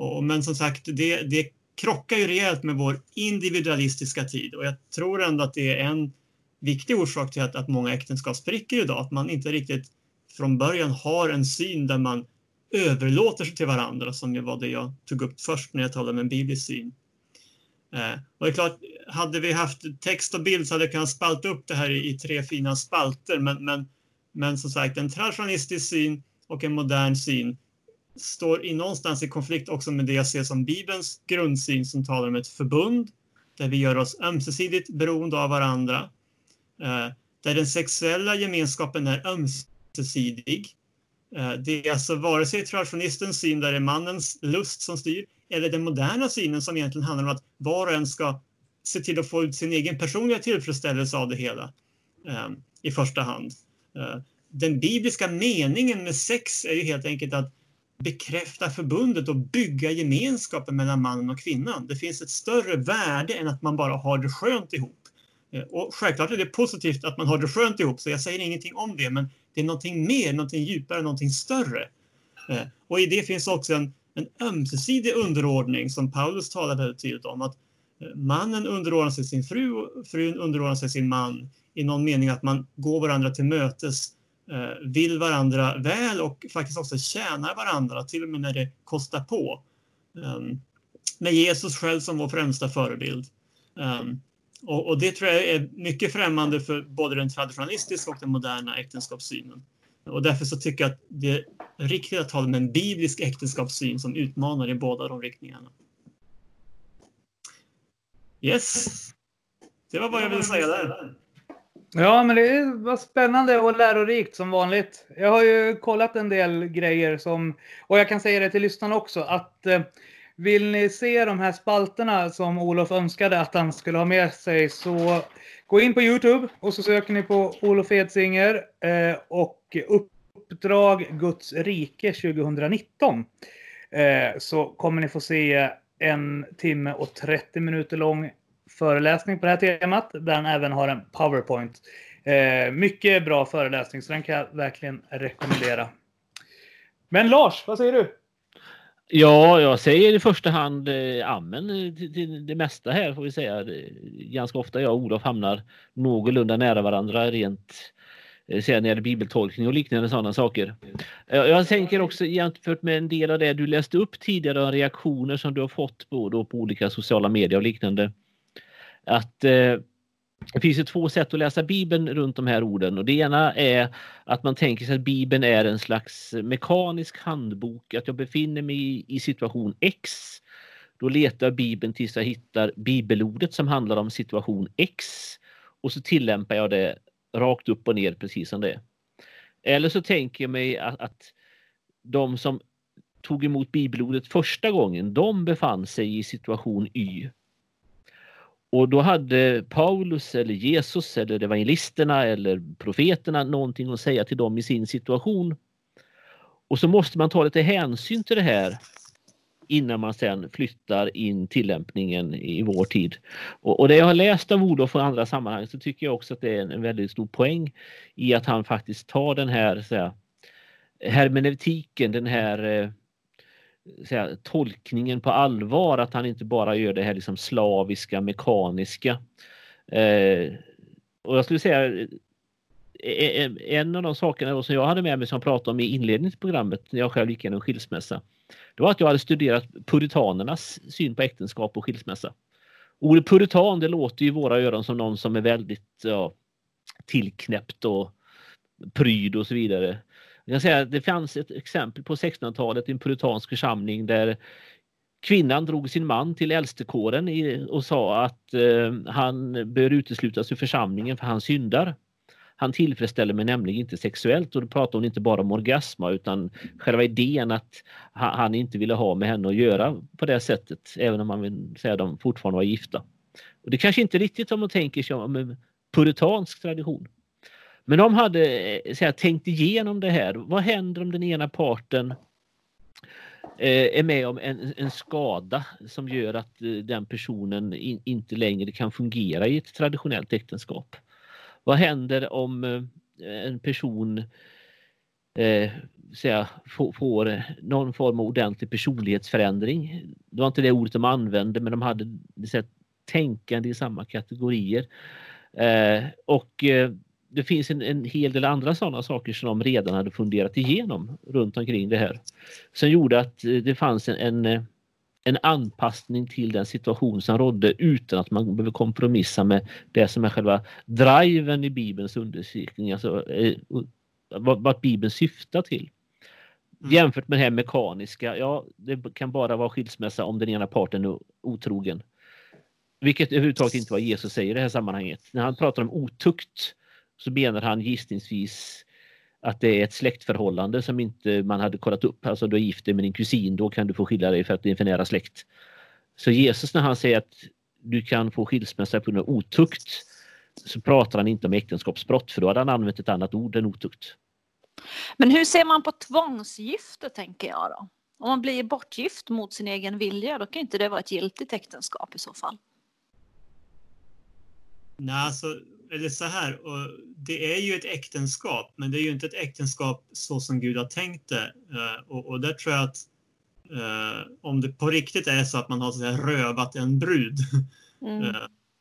och, men som sagt, det, det krockar ju rejält med vår individualistiska tid och jag tror ändå att det är en viktig orsak till att, att många äktenskap spricker idag. Att man inte riktigt från början har en syn där man överlåter sig till varandra som ju var det jag tog upp först när jag talade om en biblisk syn. Eh, och det är klart, hade vi haft text och bild så hade jag kunnat spalta upp det här i, i tre fina spalter. Men, men, men som sagt, en traditionalistisk syn och en modern syn står i någonstans i konflikt också med det jag ser som Bibelns grundsyn som talar om ett förbund där vi gör oss ömsesidigt beroende av varandra. Eh, där den sexuella gemenskapen är ömsesidig. Eh, det är alltså vare sig traditionistens syn där det är mannens lust som styr eller den moderna synen som egentligen handlar om att var och en ska se till att få ut sin egen personliga tillfredsställelse av det hela eh, i första hand. Eh, den bibliska meningen med sex är ju helt enkelt att bekräfta förbundet och bygga gemenskapen mellan mannen och kvinnan. Det finns ett större värde än att man bara har det skönt ihop. Eh, och självklart är det positivt att man har det skönt ihop, så jag säger ingenting om det, men det är någonting mer, någonting djupare, någonting större. Eh, och i det finns också en, en ömsesidig underordning som Paulus talar väldigt tydligt om. Att eh, mannen underordnar sig sin fru och frun underordnar sig sin man i någon mening att man går varandra till mötes Eh, vill varandra väl och faktiskt också tjänar varandra, till och med när det kostar på. Ehm, med Jesus själv som vår främsta förebild. Ehm, och, det tror jag är mycket främmande för både den traditionalistiska och den moderna äktenskapssynen. Och därför så tycker jag att det är riktigt att ha en biblisk äktenskapssyn som utmanar i båda de riktningarna. Yes, det var vad jag ville säga där. Ja, men det var spännande och lärorikt som vanligt. Jag har ju kollat en del grejer som, och jag kan säga det till lyssnarna också, att eh, vill ni se de här spalterna som Olof önskade att han skulle ha med sig så gå in på Youtube och så söker ni på Olof Edsinger eh, och Uppdrag Guds rike 2019. Eh, så kommer ni få se en timme och 30 minuter lång föreläsning på det här temat där han även har en powerpoint. Eh, mycket bra föreläsning så den kan jag verkligen rekommendera. Men Lars, vad säger du? Ja, jag säger i första hand eh, amen eh, till, till, det mesta här får vi säga. Ganska ofta jag och Olof hamnar någorlunda nära varandra rent eh, när det gäller bibeltolkning och liknande sådana saker. Jag, jag tänker också jämfört med en del av det du läste upp tidigare, reaktioner som du har fått på, på olika sociala medier och liknande att eh, det finns ju två sätt att läsa Bibeln runt de här orden och det ena är att man tänker sig att Bibeln är en slags mekanisk handbok, att jag befinner mig i, situation X. Då letar jag Bibeln tills jag hittar bibelordet som handlar om situation X och så tillämpar jag det rakt upp och ner precis som det är. Eller så tänker jag mig att, att de som tog emot bibelordet första gången, de befann sig i situation Y. Och då hade Paulus eller Jesus eller evangelisterna eller profeterna någonting att säga till dem i sin situation. Och så måste man ta lite hänsyn till det här innan man sen flyttar in tillämpningen i vår tid. Och, och det jag har läst av Olof och andra sammanhang så tycker jag också att det är en, en väldigt stor poäng i att han faktiskt tar den här så här, hermeneutiken, den här eh, säga, tolkningen på allvar, att han inte bara gör det här liksom slaviska, mekaniska. Eh, och jag skulle säga eh, eh, eh, en av de sakerna som jag hade med mig som jag pratade om i inledningen till programmet när jag själv gick igenom skilsmässa. Det var att jag hade studerat puritanernas syn på äktenskap och skilsmässa. Ordet puritan det låter i våra öron som någon som är väldigt ja, tillknäppt och pryd och så vidare. Jag kan säga, det fanns ett exempel på 1600-talet i en puritansk församling där kvinnan drog sin man till äldstekåren och sa att eh, han bör uteslutas ur församlingen för han syndar. Han tillfredsställer mig nämligen inte sexuellt och då pratar hon inte bara om orgasma utan själva idén att han inte ville ha med henne att göra på det sättet, även om man vill säga att de fortfarande var gifta. Och det kanske inte riktigt om man tänker sig om en puritansk tradition. Men de hade eh, så här, tänkt igenom det här. Vad händer om den ena parten eh, är med om en, en, skada som gör att eh, den personen in, inte längre kan fungera i ett traditionellt äktenskap? Vad händer om eh, en person eh, säga, får, får någon form av ordentlig personlighetsförändring? Det var inte det ordet de använde men de hade det tänkande i samma kategorier. Eh, och eh, det finns en, en hel del andra sådana saker som de redan hade funderat igenom runt omkring det här. Som gjorde att eh, det fanns en, en, eh, en anpassning till den situation som rådde utan att man behöver kompromissa med det som är själva driven i Bibelns undersökning, alltså eh, vad, vad Bibeln syftar till. Mm. Jämfört med det här mekaniska, ja det kan bara vara skilsmässa om den ena parten är otrogen. Vilket överhuvudtaget inte vad Jesus säger i det här sammanhanget. När han pratar om otukt så menar han gissningsvis att det är ett släktförhållande som inte man hade kollat upp. Alltså du är gift med din kusin, då kan du få skilja dig för att det är en för nära släkt. Så Jesus när han säger att du kan få skilsmässa på grund av otukt så pratar han inte om äktenskapsbrott för då hade han använt ett annat ord än otukt. Men hur ser man på tvångsgifte tänker jag då? Om man blir bortgift mot sin egen vilja då kan inte det vara ett giltigt äktenskap i så fall. Nej, alltså, eller så här, och det är ju ett äktenskap, men det är ju inte ett äktenskap så som Gud har tänkt det. Uh, och, och där tror jag att uh, om det på riktigt är så att man har så här, rövat en brud, mm. uh,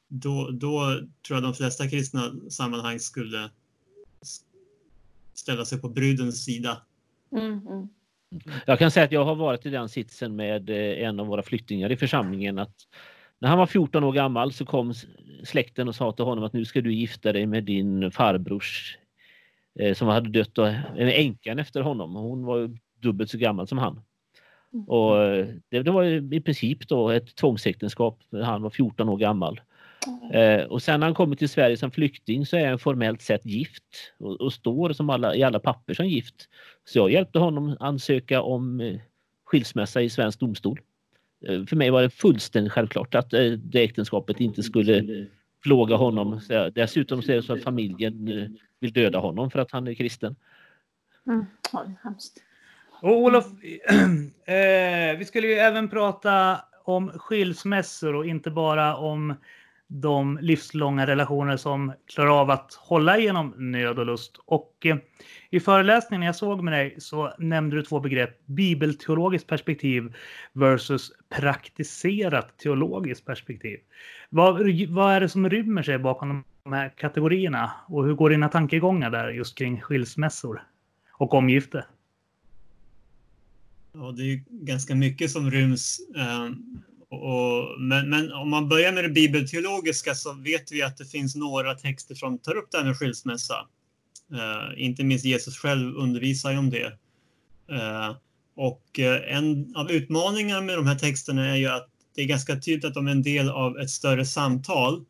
då, då tror jag de flesta kristna sammanhang skulle ställa sig på brudens sida. Mm, mm. Jag kan säga att jag har varit i den sitsen med en av våra flyktingar i församlingen att när han var 14 år gammal så kom släkten och sa till honom att nu ska du gifta dig med din farbrors eh, som hade dött, och, änkan efter honom. Hon var dubbelt så gammal som han. Mm. Och eh, det, det, var i princip då ett tvångsäktenskap när han var 14 år gammal. Eh, och sen när han kommer till Sverige som flykting så är han formellt sett gift och, och står som alla, i alla papper som gift. Så jag hjälpte honom ansöka om eh, skilsmässa i svensk domstol. Eh, för mig var det fullständigt självklart att eh, det äktenskapet inte skulle plåga honom. Dessutom så är det så att familjen eh, vill döda honom för att han är kristen. Mm. Hemskt. Och Olof, eh, vi skulle ju även prata om skilsmässor och inte bara om de livslånga relationer som klarar av att hålla igenom nöd och lust. Och eh, i föreläsningen jag såg med dig så nämnde du två begrepp, bibelteologiskt perspektiv versus praktiserat teologiskt perspektiv. Vad, vad är det som rymmer sig bakom de här kategorierna och hur går dina tankegångar där just kring skilsmässor och omgifte? Ja, det är ganska mycket som ryms eh, och, men, men, om man börjar med det bibelteologiska så vet vi att det finns några texter som tar upp det här med skilsmässa. Uh, inte minst Jesus själv undervisar ju om det. Uh, och eh, en av utmaningarna med de här texterna är ju att det är ganska tydligt att de är en del av ett större samtal.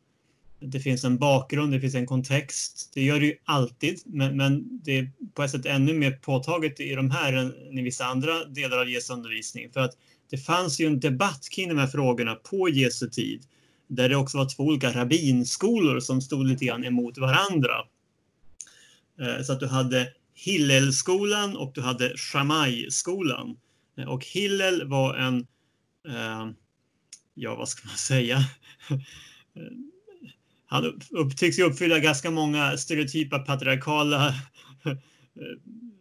Det finns en bakgrund, det finns en kontext. Det gör det ju alltid, men, men det är på ett sätt ännu mer påtagligt i de här än i vissa andra delar av Jesu undervisning. För att det fanns ju en debatt kring de här frågorna på Jesu tid där det också var två olika rabbinskolor som stod lite grann emot varandra. Eh, så att du hade Hillelskolan och du hade Shammai-skolan. Eh, och Hillel var en, eh, ja vad ska man säga, han tycks ju uppfylla ganska många stereotypa patriarkala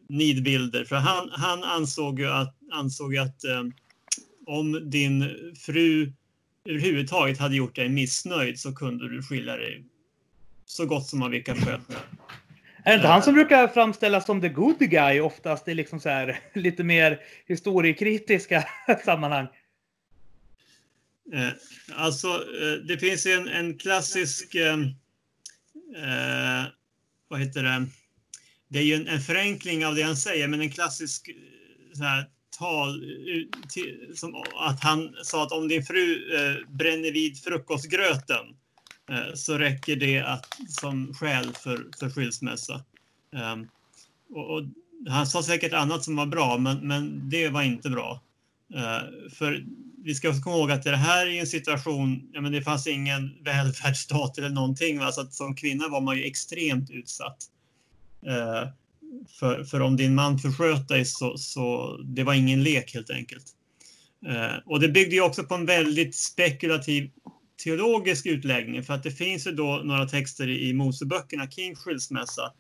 nidbilder. För han, han ansåg ju att, ansåg att om din fru överhuvudtaget hade gjort dig missnöjd så kunde du skilja dig så gott som av vilka skäl. Är det inte han som brukar framställas som the good guy oftast i liksom så här, lite mer historiekritiska sammanhang? Eh, alltså, eh, det finns en, en klassisk... Eh, eh, vad heter det? Det är ju en, en, förenkling av det han säger, men en klassisk så här, tal eh, till, som att han sa att om din fru eh, bränner vid frukostgröten eh, så räcker det att, som skäl för, för skilsmässa. Um, och, och, han sa säkert annat som var bra, men, men det var inte bra. Uh, för vi ska komma ihåg att det här är en situation, ja, men det fanns ingen välfärdsstat eller någonting. Va? Så att som kvinna var man ju extremt utsatt. Uh, för, för om din man försköt dig så, så det var ingen lek helt enkelt. Eh, och det byggde ju också på en väldigt spekulativ teologisk utläggning för att det finns ju då några texter i, Moseböckerna kring skilsmässa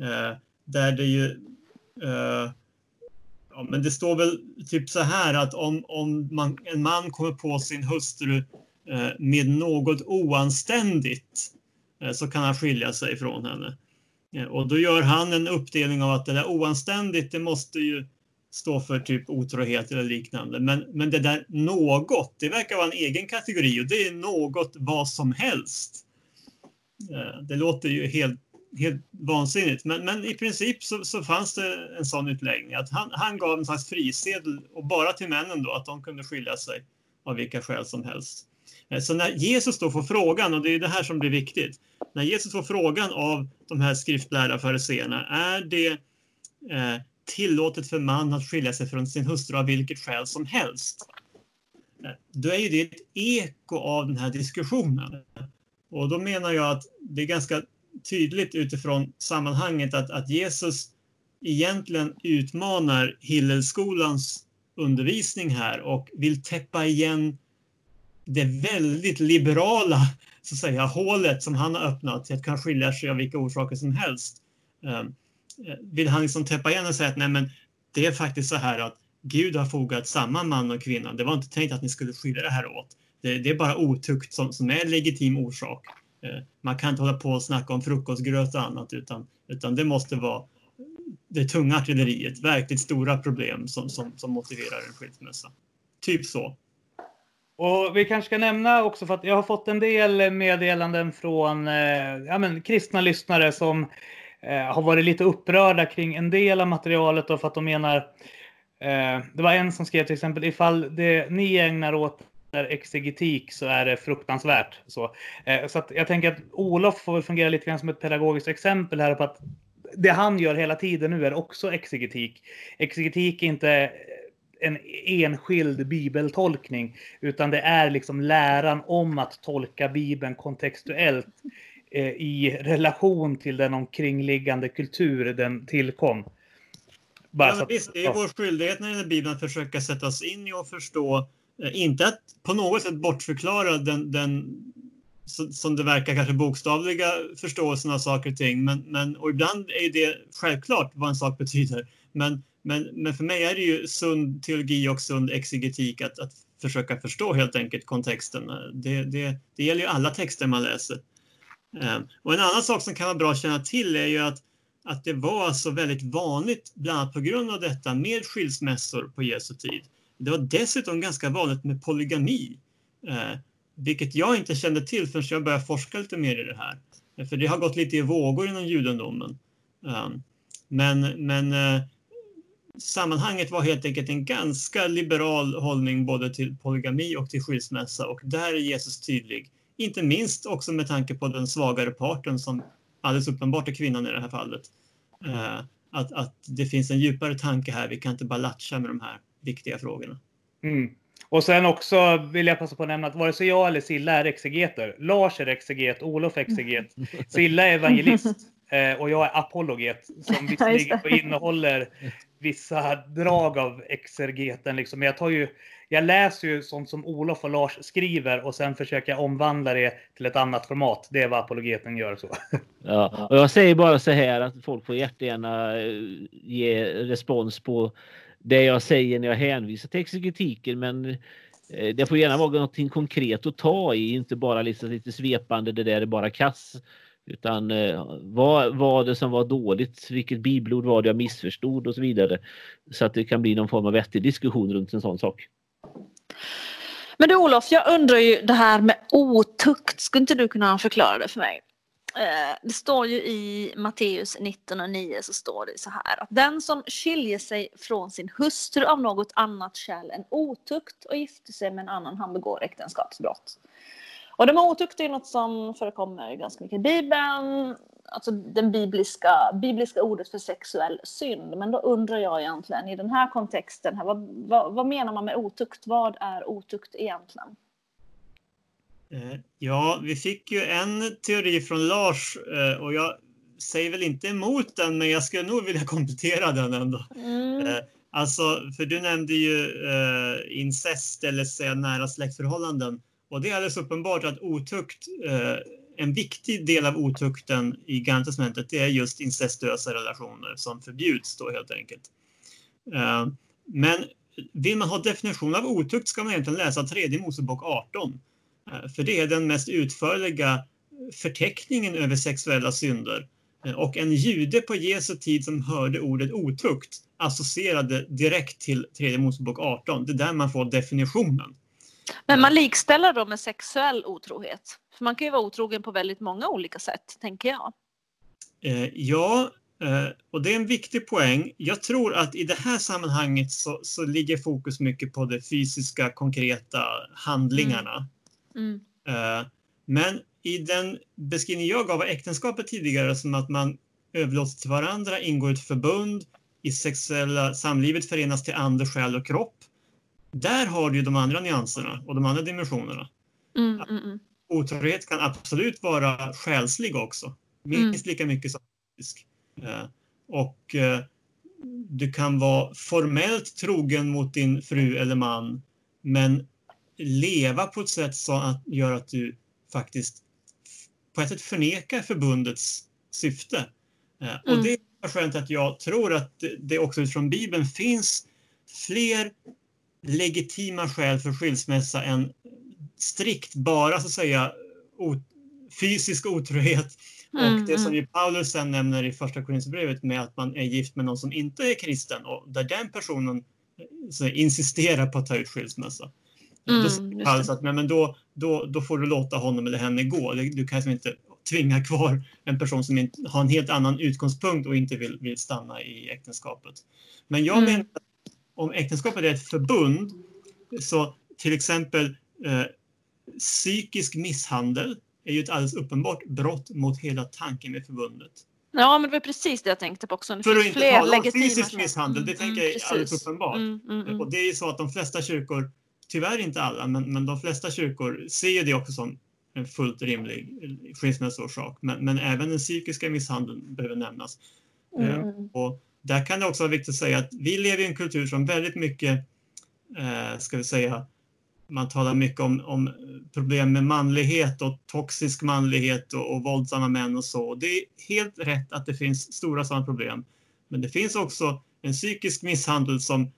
eh, där det ju eh, Ja, men det står väl typ så här att om, om man, en man kommer på sin hustru eh, med något oanständigt eh, så kan han skilja sig från henne. Eh, och då gör han en uppdelning av att det där oanständigt, det måste ju stå för typ otrohet eller liknande. Men, men det där något, det verkar vara en egen kategori och det är något vad som helst. Eh, det låter ju helt helt vansinnigt. Men, men i princip så, så, fanns det en sån utläggning att han, han gav en slags frisedel och bara till männen då att de kunde skilja sig av vilka skäl som helst. Eh, så när Jesus då får frågan, och det är det här som blir viktigt, när Jesus får frågan av de här skriftlärda fariseerna, är det eh, tillåtet för man att skilja sig från sin hustru av vilket skäl som helst? Eh, då är ju det ett eko av den här diskussionen. Och då menar jag att det är ganska tydligt utifrån sammanhanget att, att Jesus egentligen utmanar Hillelskolans undervisning här och vill täppa igen det väldigt liberala så att säga, hålet som han har öppnat till att kunna skilja sig av vilka orsaker som helst. Ehm, eh, vill han liksom täppa igen och säga att nej men det är faktiskt så här att Gud har fogat samman man och kvinna. Det var inte tänkt att ni skulle skilja det här åt. Det, det är bara otukt som, som är en legitim orsak. Ehm, man kan inte hålla på och snacka om frukostgröt och annat utan, utan det måste vara det tunga artilleriet, verkligt stora problem som, som, som motiverar en skilsmässa. Typ så. Och vi kanske ska nämna också för att jag har fått en del meddelanden från eh, ja, men, kristna lyssnare som eh, har varit lite upprörda kring en del av materialet och för att de menar eh, det var en som skrev till exempel ifall det ni ägnar åt exegetik så är det fruktansvärt. Så, eh, så att jag tänker att Olof får väl fungera lite grann som ett pedagogiskt exempel här på att det han gör hela tiden nu är också exegetik. Exegetik är inte en enskild bibeltolkning, utan det är liksom läran om att tolka bibeln kontextuellt eh, i relation till den omkringliggande kultur den tillkom. Bara ja, visst, det är vår skyldighet när det gäller Bibeln att försöka sätta oss in i och förstå Eh, inte att på något sätt bortförklara den, den som det verkar kanske bokstavliga förståelsen av saker och ting. Men, men, och ibland är det självklart vad en sak betyder. Men, men, men för mig är det ju sund teologi och sund exegetik att, att försöka förstå helt enkelt kontexten. Det, det, det gäller ju alla texter man läser. Eh, och en annan sak som kan vara bra att känna till är ju att, att det var alltså väldigt vanligt, bland annat på grund av detta, med skilsmässor på Jesu tid. Det var dessutom ganska vanligt med polygami, eh, vilket jag inte kände till förrän jag började forska lite mer i det här. För det har gått lite i vågor inom judendomen. Um, men men eh, sammanhanget var helt enkelt en ganska liberal hållning både till polygami och till skilsmässa och där är Jesus tydlig. Inte minst också med tanke på den svagare parten som alldeles uppenbart är kvinnan i det här fallet. Uh, att, att det finns en djupare tanke här. Vi kan inte bara latcha med de här viktiga frågorna. Mm. Och sen också vill jag passa på att nämna att vare sig jag eller Silla är exegeter. Lars är exeget, Olof är exeget, Silla är evangelist eh, och jag är apologet som visserligen innehåller vissa drag av exegeten. Liksom. Men jag, tar ju, jag läser ju sånt som Olof och Lars skriver och sen försöker jag omvandla det till ett annat format. Det är vad apologeten gör. så. Ja, och jag säger bara så här att folk får jättegärna eh, ge respons på det jag säger när jag hänvisar till exegetiken men eh, det får gärna vara någonting konkret att ta i, inte bara liksom lite svepande, det där är bara kass. Utan eh, vad var det som var dåligt? Vilket bibelord var det jag missförstod och så vidare. Så att det kan bli någon form av vettig diskussion runt en sån sak. Men du Olof, jag undrar ju det här med otukt. Skulle inte du kunna förklara det för mig? Eh, det står ju i Matteus 19 och 9 så står det så här att den som skiljer sig från sin hustru av något annat skäl än otukt och gifter sig med en annan han begår äktenskapsbrott. Och det med otukt är något som förekommer ganska mycket i Bibeln. Alltså den bibliska, bibliska ordet för sexuell synd. Men då undrar jag egentligen i den här kontexten, här, vad, vad, vad menar man med otukt? Vad är otukt egentligen? Eh, Ja, vi fick ju en teori från Lars eh, och jag säger väl inte emot den, men jag skulle nog vilja komplettera den ändå. Mm. Eh, Alltså, för du nämnde ju incest eller säga nära släktförhållanden. Och det är alldeles uppenbart att otukt, eh, en viktig del av otukten i Gamla testamentet, det är just incestuösa relationer som förbjuds då helt enkelt. Eh, men vill man ha definition av otukt ska man egentligen läsa tredje Mosebok 18. Eh, för det är den mest utförliga förteckningen över sexuella synder. Eh, och en jude på Jesu tid som hörde ordet otukt associerade direkt till tredje Mosebok 18. Det är där man får definitionen. Men man likställer då med sexuell otrohet. För man kan ju vara otrogen på väldigt många olika sätt, tänker jag. Eh, ja, eh, och det är en viktig poäng. Jag tror att i det här sammanhanget så, så ligger fokus mycket på de fysiska, konkreta handlingarna. Mm. Eh, Men i den beskrivning jag gav av äktenskapet tidigare som att man överlåter till varandra, ingår ett förbund, i sexuella samlivet förenas till ande, själ och kropp. Där har du ju de andra nyanserna och de andra dimensionerna. Mm, mm, mm. Otrohet kan absolut vara själslig också. Minst lika mycket som fysisk. Eh, Och eh, du kan vara formellt trogen mot din fru eller man men leva på ett sätt som att, gör att du faktiskt på ett sätt förnekar förbundets syfte. Eh, Och Mm. det är skönt att jag tror att det- det också utifrån Bibeln finns fler legitima skäl för skilsmässa än strikt bara så att säga o- fysisk otrohet Mm, och det som mm. ju Paulus sen nämner i första Korinthierbrevet med att man är gift med någon som inte är kristen och där den personen eh, så insisterar på att ta ut skilsmässa. Mm, då säger Paulus att men, men då, då, då får du låta honom eller henne gå. Du kan liksom inte tvinga kvar en person som inte, har en helt annan utgångspunkt och inte vill, vill stanna i äktenskapet. Men jag Mm. menar att om äktenskapet är ett förbund så till exempel eh, psykisk misshandel är ju ett alldeles uppenbart brott mot hela tanken med förbundet. Ja, men det var precis det jag tänkte på också. Det För att inte fler tala om fysisk misshandel, det tänker jag är alldeles uppenbart. Mm, mm, mm. Och det är ju så att de flesta kyrkor, tyvärr inte alla, men, men de flesta kyrkor ser ju det också som en fullt rimlig skilsmässoorsak. Men, men även den psykiska misshandeln behöver nämnas. Eh, Mm. Och där kan det också vara viktigt att säga att vi lever i en kultur som väldigt mycket, eh, ska vi säga, man talar mycket om, om problem med manlighet och toxisk manlighet och, och våldsamma män och så. Det är helt rätt att det finns stora sådana problem. Men det finns också en psykisk misshandel som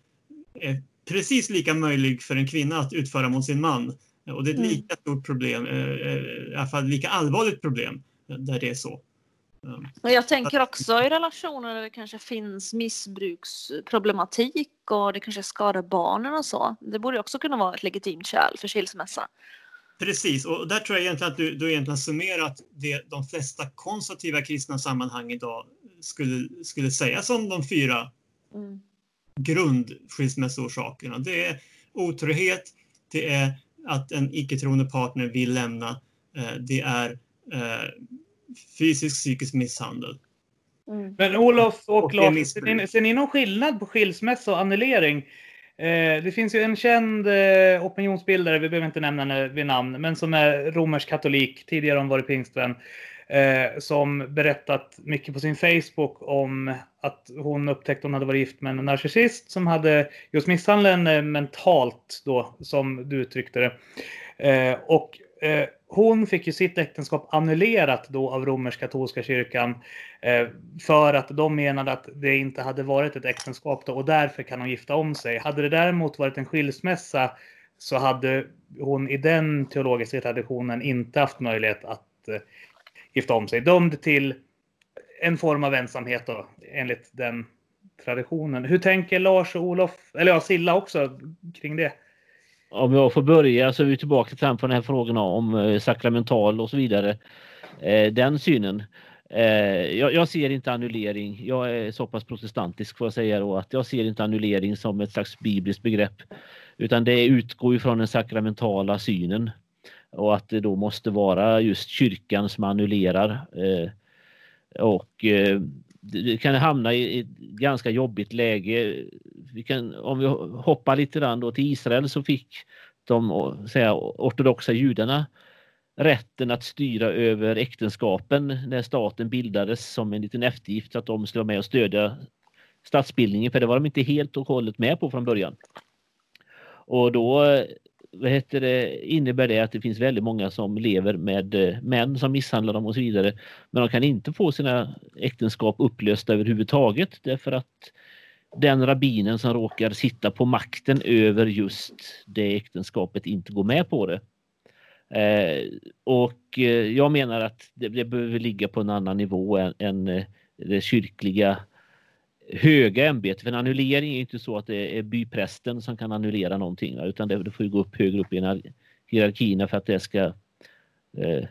är precis lika möjlig för en kvinna att utföra mot sin man. Och det är ett Mm. lika stort problem, eh, eh, i alla fall lika allvarligt problem där det är så. Och jag tänker också i relationer där det kanske finns missbruksproblematik och det kanske skadar barnen och så. Det borde också kunna vara ett legitimt skäl för skilsmässa. Precis, och där tror jag egentligen att du, du egentligen summerat det de flesta konservativa kristna sammanhang idag skulle, skulle säga som de fyra Mm. grundskilsmässoorsakerna. Det är otrohet, det är att en icke-troende partner vill lämna, eh, det är eh, fysisk psykisk misshandel. Mm. Men Olof och, Och Lars, ser ni, ser ni någon skillnad på skilsmässa och annullering? Eh, det finns ju en känd eh, opinionsbildare, vi behöver inte nämna henne vid namn, men som är romersk katolik, tidigare har hon varit pingstvän, eh, som berättat mycket på sin Facebook om att hon upptäckte hon hade varit gift med en narcissist som hade just misshandeln eh, mentalt då, som du uttryckte det. Eh, och Eh, hon fick ju sitt äktenskap annullerat då av romersk-katolska kyrkan eh, för att de menade att det inte hade varit ett äktenskap då, och därför kan hon gifta om sig. Hade det däremot varit en skilsmässa så hade hon i den teologiska traditionen inte haft möjlighet att eh, gifta om sig. Dömd till en form av ensamhet då, enligt den traditionen. Hur tänker Lars och Olof, eller ja, Silla också, kring det? Om jag får börja så är vi tillbaka till den här frågan om eh, sakramental och så vidare. Eh, den synen. Eh, jag, ser inte annullering. Jag är så pass protestantisk får jag säga då att jag ser inte annullering som ett slags bibliskt begrepp. Utan det utgår ifrån den sakramentala synen. och att det då måste vara just kyrkan som annullerar. Och det kan hamna i ett ganska jobbigt läge. Vi kan, om vi hoppar lite grann då till Israel så fick de säga, ortodoxa judarna rätten att styra över äktenskapen när staten bildades som en liten eftergift att de skulle vara med och stödja statsbildningen för det var de inte helt och hållet med på från början. Och då vad heter det, innebär det att det finns väldigt många som lever med eh, män som misshandlar dem och så vidare. Men de kan inte få sina äktenskap upplösta överhuvudtaget därför att den rabbinen som råkar sitta på makten över just det äktenskapet inte går med på det. Eh, och eh, jag menar att det, det behöver ligga på en annan nivå än, än eh, det kyrkliga höga ämbetet. För en annullering är inte så att det är byprästen som kan annullera någonting utan det, det får gå upp högre upp i hierarkierna för att det ska eh,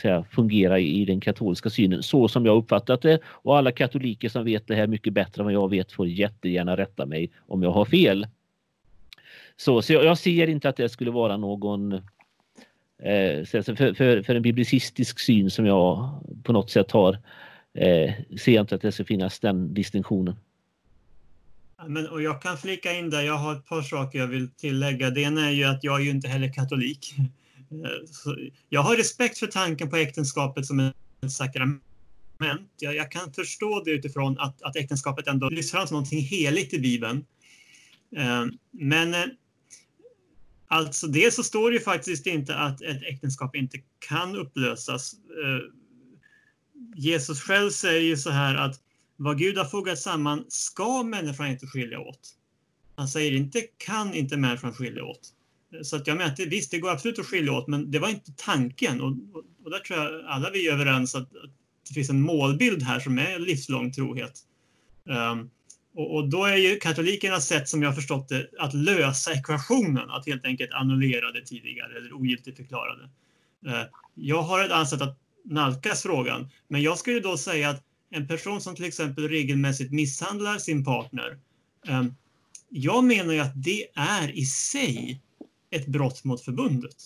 säga, fungera i, den katolska synen så som jag uppfattat det. Och alla katoliker som vet det här mycket bättre än vad jag vet får jättegärna rätta mig om jag har fel. Så, så jag, jag ser inte att det skulle vara någon eh, för, för, för en biblicistisk syn som jag på något sätt har eh, ser jag inte att det ska finnas den distinktionen. Men, och jag kan flika in där, jag har ett par saker jag vill tillägga. Det ena är ju att jag är ju inte heller katolik. Eh, jag har respekt för tanken på äktenskapet som ett sakrament. Jag, jag kan förstå det utifrån att, att äktenskapet ändå lyfts fram som någonting heligt i Bibeln. Eh, men eh, alltså det så står det ju faktiskt inte att ett äktenskap inte kan upplösas. Jesus själv säger ju så här att vad Gud har fogat samman ska människan inte skilja åt. Han säger inte kan inte människan skilja åt. Så att jag menar att det, visst, det går absolut att skilja åt, men det var inte tanken. Och, och, och där tror jag alla vi är överens att, att det finns en målbild här som är livslång trohet. Um, och, och, då är ju katolikernas sätt, som jag har förstått det, att lösa ekvationen, att helt enkelt annullera det tidigare eller ogiltigförklara det. Uh, ehm, jag har ett annat sätt att nalkas frågan. Men jag skulle då säga att en person som till exempel regelmässigt misshandlar sin partner. Um, jag menar ju att det är i sig ett brott mot förbundet.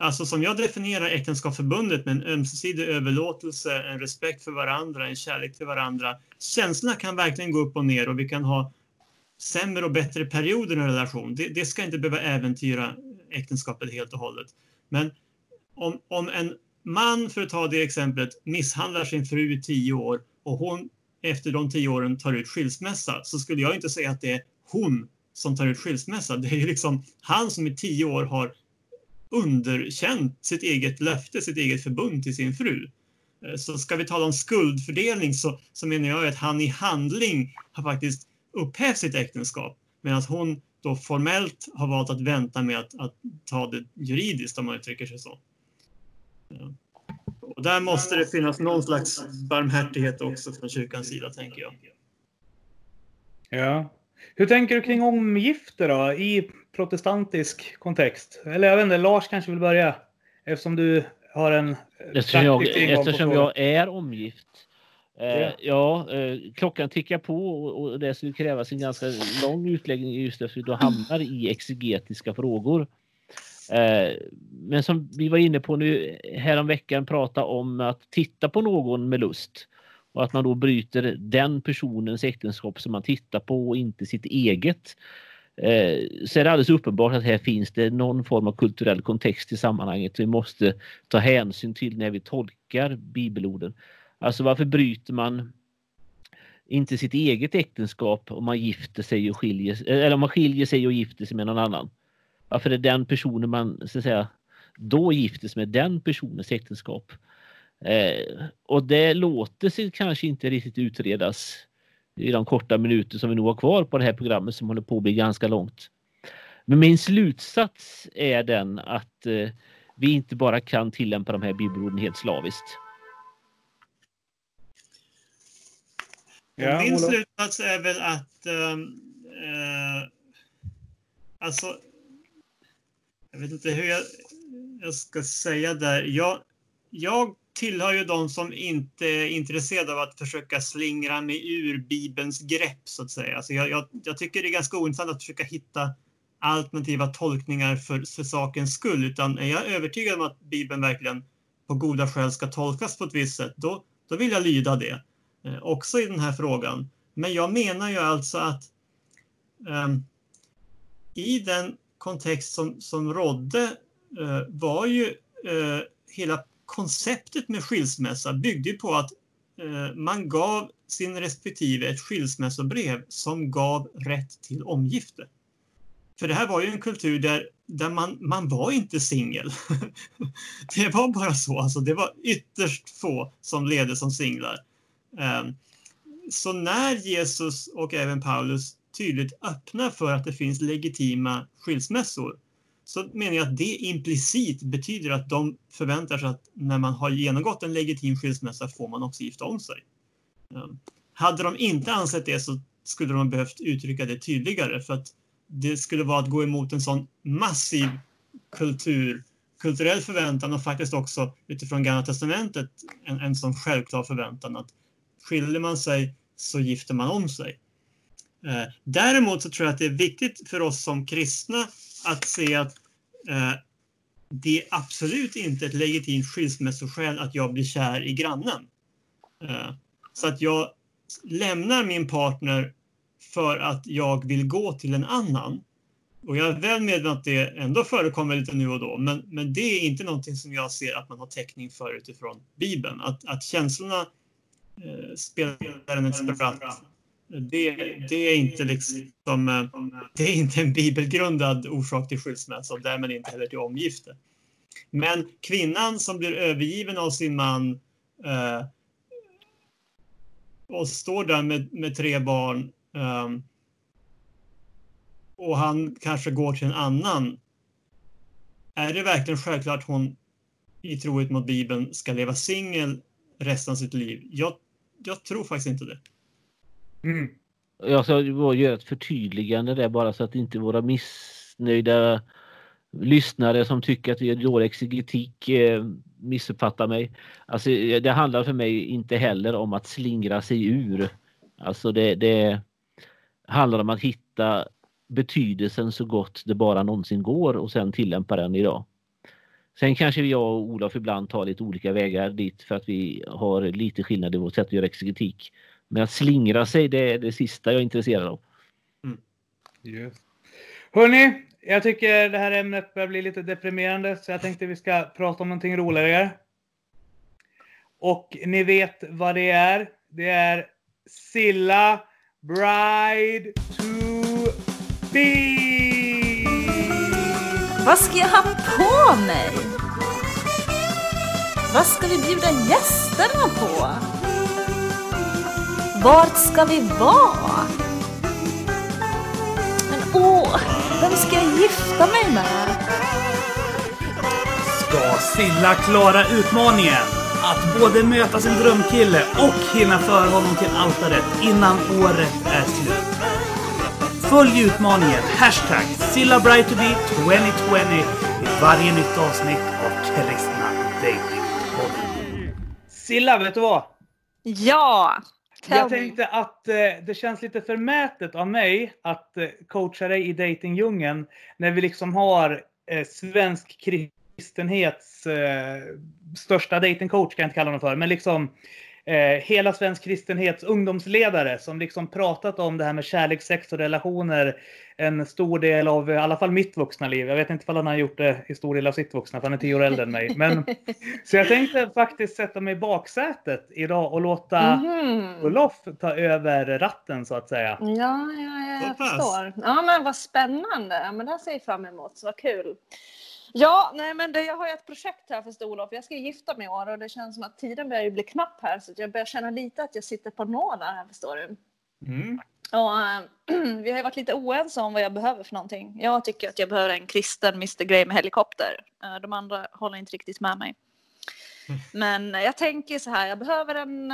Alltså som jag definierar äktenskapsförbundet med en ömsesidig överlåtelse, en respekt för varandra, en kärlek till varandra. Känslorna kan verkligen gå upp och ner och vi kan ha sämre och bättre perioder i en relation. Det, det ska inte behöva äventyra äktenskapet helt och hållet. Men om, om en man, för att ta det exemplet, misshandlar sin fru i tio år och hon efter de tio åren tar ut skilsmässa så skulle jag inte säga att det är hon som tar ut skilsmässa. Det är ju liksom han som i tio år har underkänt sitt eget löfte, sitt eget förbund till sin fru. Eh, så ska vi tala om skuldfördelning så, så menar jag att han i handling har faktiskt upphävt sitt äktenskap medan hon då formellt har valt att vänta med att, att ta det juridiskt om man uttrycker sig så. Eh, och där måste det finnas någon slags barmhärtighet också från kyrkans sida, tänker jag. Ja. Hur tänker du kring omgifte då, i protestantisk kontext? Eller jag vet inte, Lars kanske vill börja? Eftersom du har en... Eftersom jag, eftersom jag är omgift. Eh, ja, eh, klockan tickar på och det skulle krävas en ganska lång utläggning just därför att du hamnar i exegetiska frågor. Eh, men som vi var inne på nu häromveckan prata om att titta på någon med lust och att man då bryter den personens äktenskap som man tittar på och inte sitt eget. Eh, så är det alldeles uppenbart att här finns det någon form av kulturell kontext i sammanhanget vi måste ta hänsyn till när vi tolkar bibelorden. Alltså varför bryter man inte sitt eget äktenskap om man gifter sig och skiljer eh, eller om man skiljer sig och gifter sig med någon annan? Varför är den personen man så att säga, då gifter sig med den personens äktenskap? Eh, och det låter sig kanske inte riktigt utredas i de korta minuter som vi nu har kvar på det här programmet som håller på att bli ganska långt. Men min slutsats är den att eh, vi inte bara kan tillämpa de här bibelorden helt slaviskt. Ja, min slutsats är väl att um, uh, alltså jag vet inte hur jag, jag ska säga där. Jag, jag tillhör ju de som inte är intresserade av att försöka slingra mig ur Bibelns grepp så att säga. Alltså jag, jag, jag tycker det är ganska ointressant att försöka hitta alternativa tolkningar för, för sakens skull, utan är jag övertygad om att Bibeln verkligen på goda skäl ska tolkas på ett visst sätt, då, då vill jag lyda det. Eh, också i den här frågan. Men jag menar ju alltså att eh, i den kontext som, som rådde eh, var ju eh, hela konceptet med skilsmässa byggde på att eh, man gav sin respektive ett skilsmässobrev som gav rätt till omgifte. För det här var ju en kultur där, där man, man var inte singel. det var bara så. Alltså, det var ytterst få som levde som singlar. Eh, så när Jesus och även Paulus tydligt öppnar för att det finns legitima skilsmässor så menar jag att det implicit betyder att de förväntar sig att när man har genomgått en legitim skilsmässa får man också gifta om sig. Ehm, hade de inte ansett det så skulle de ha behövt uttrycka det tydligare för att det skulle vara att gå emot en sån massiv kultur, kulturell förväntan och faktiskt också utifrån Gamla Testamentet en, en sån självklar förväntan att skiljer man sig så gifter man om sig. Ehm, däremot så tror jag att det är viktigt för oss som kristna att se att eh, det är absolut inte ett legitimt skilsmässoskäl att jag blir kär i grannen. Eh, så att jag lämnar min partner för att jag vill gå till en annan. Och jag är väl medveten att det ändå förekommer lite nu och då, men, men det är inte någonting som jag ser att man har täckning för utifrån Bibeln. Att, att känslorna eh, spelar en spratt, det, det, är inte liksom, eh, det är inte en bibelgrundad orsak till skilsmässa och därmed inte heller till omgifte. Men kvinnan som blir övergiven av sin man eh, och står där med, med tre barn eh, och han kanske går till en annan. Är det verkligen självklart att hon i trohet mot Bibeln ska leva singel resten av sitt liv? Jag, jag tror faktiskt inte det. Mm. Jag ska bara göra ett förtydligande där bara så att inte våra missnöjda lyssnare som tycker att vi är dålig exegetik eh, missuppfattar mig. Alltså, eh, det handlar för mig inte heller om att slingra sig ur. Alltså det, det handlar om att hitta betydelsen så gott det bara någonsin går och sen tillämpa den idag. Sen kanske jag och Olof ibland tar lite olika vägar dit för att vi har lite skillnad i vårt sätt att göra exegetik. Men att slingra sig, det är det sista jag är intresserad av. Mm. Yes. Hörni, jag tycker det här ämnet börjar bli lite deprimerande så jag tänkte vi ska prata om någonting roligare. Och ni vet vad det är. Det är Silla Bride to be. Vad ska jag ha på mig? Vad ska vi bjuda gästerna på? Vart ska vi vara? Men åh, vem ska jag gifta mig med? Ska Silla klara utmaningen? Att både möta sin drömkille och hinna föra honom till altaret innan året är slut. Följ utmaningen hashtag SillaBrightToBe 2020 i varje nytt avsnitt av Kristna Datingpodden. Silla, vet du vad? Ja! Jag tänkte att eh, det känns lite förmätet av mig att eh, coacha dig i datingdjungeln när vi liksom har eh, svensk kristenhets eh, största datingcoach, kan jag inte kalla honom för, men liksom eh, hela svensk kristenhets ungdomsledare som liksom pratat om det här med kärlek, sex och relationer en stor del av i alla fall mitt vuxna liv. Jag vet inte om han har gjort det i stor del av sitt vuxna, för han är tio år äldre än mig. Men, så jag tänkte faktiskt sätta mig i baksätet idag och låta mm. Olof ta över ratten så att säga. Ja, ja, jag förstår. Ja, men vad spännande. men det ser jag fram emot. Så vad kul. Ja, nej men det, jag har ju ett projekt här för Olof. Jag ska gifta mig i år och det känns som att tiden börjar bli knapp här så jag börjar känna lite att jag sitter på nålar här förstår du. Mm. Och, äh, vi har ju varit lite oense om vad jag behöver för någonting. Jag tycker att jag behöver en kristen Mr Grey med helikopter. Äh, de andra håller inte riktigt med mig. Mm. Men jag tänker så här, jag behöver en,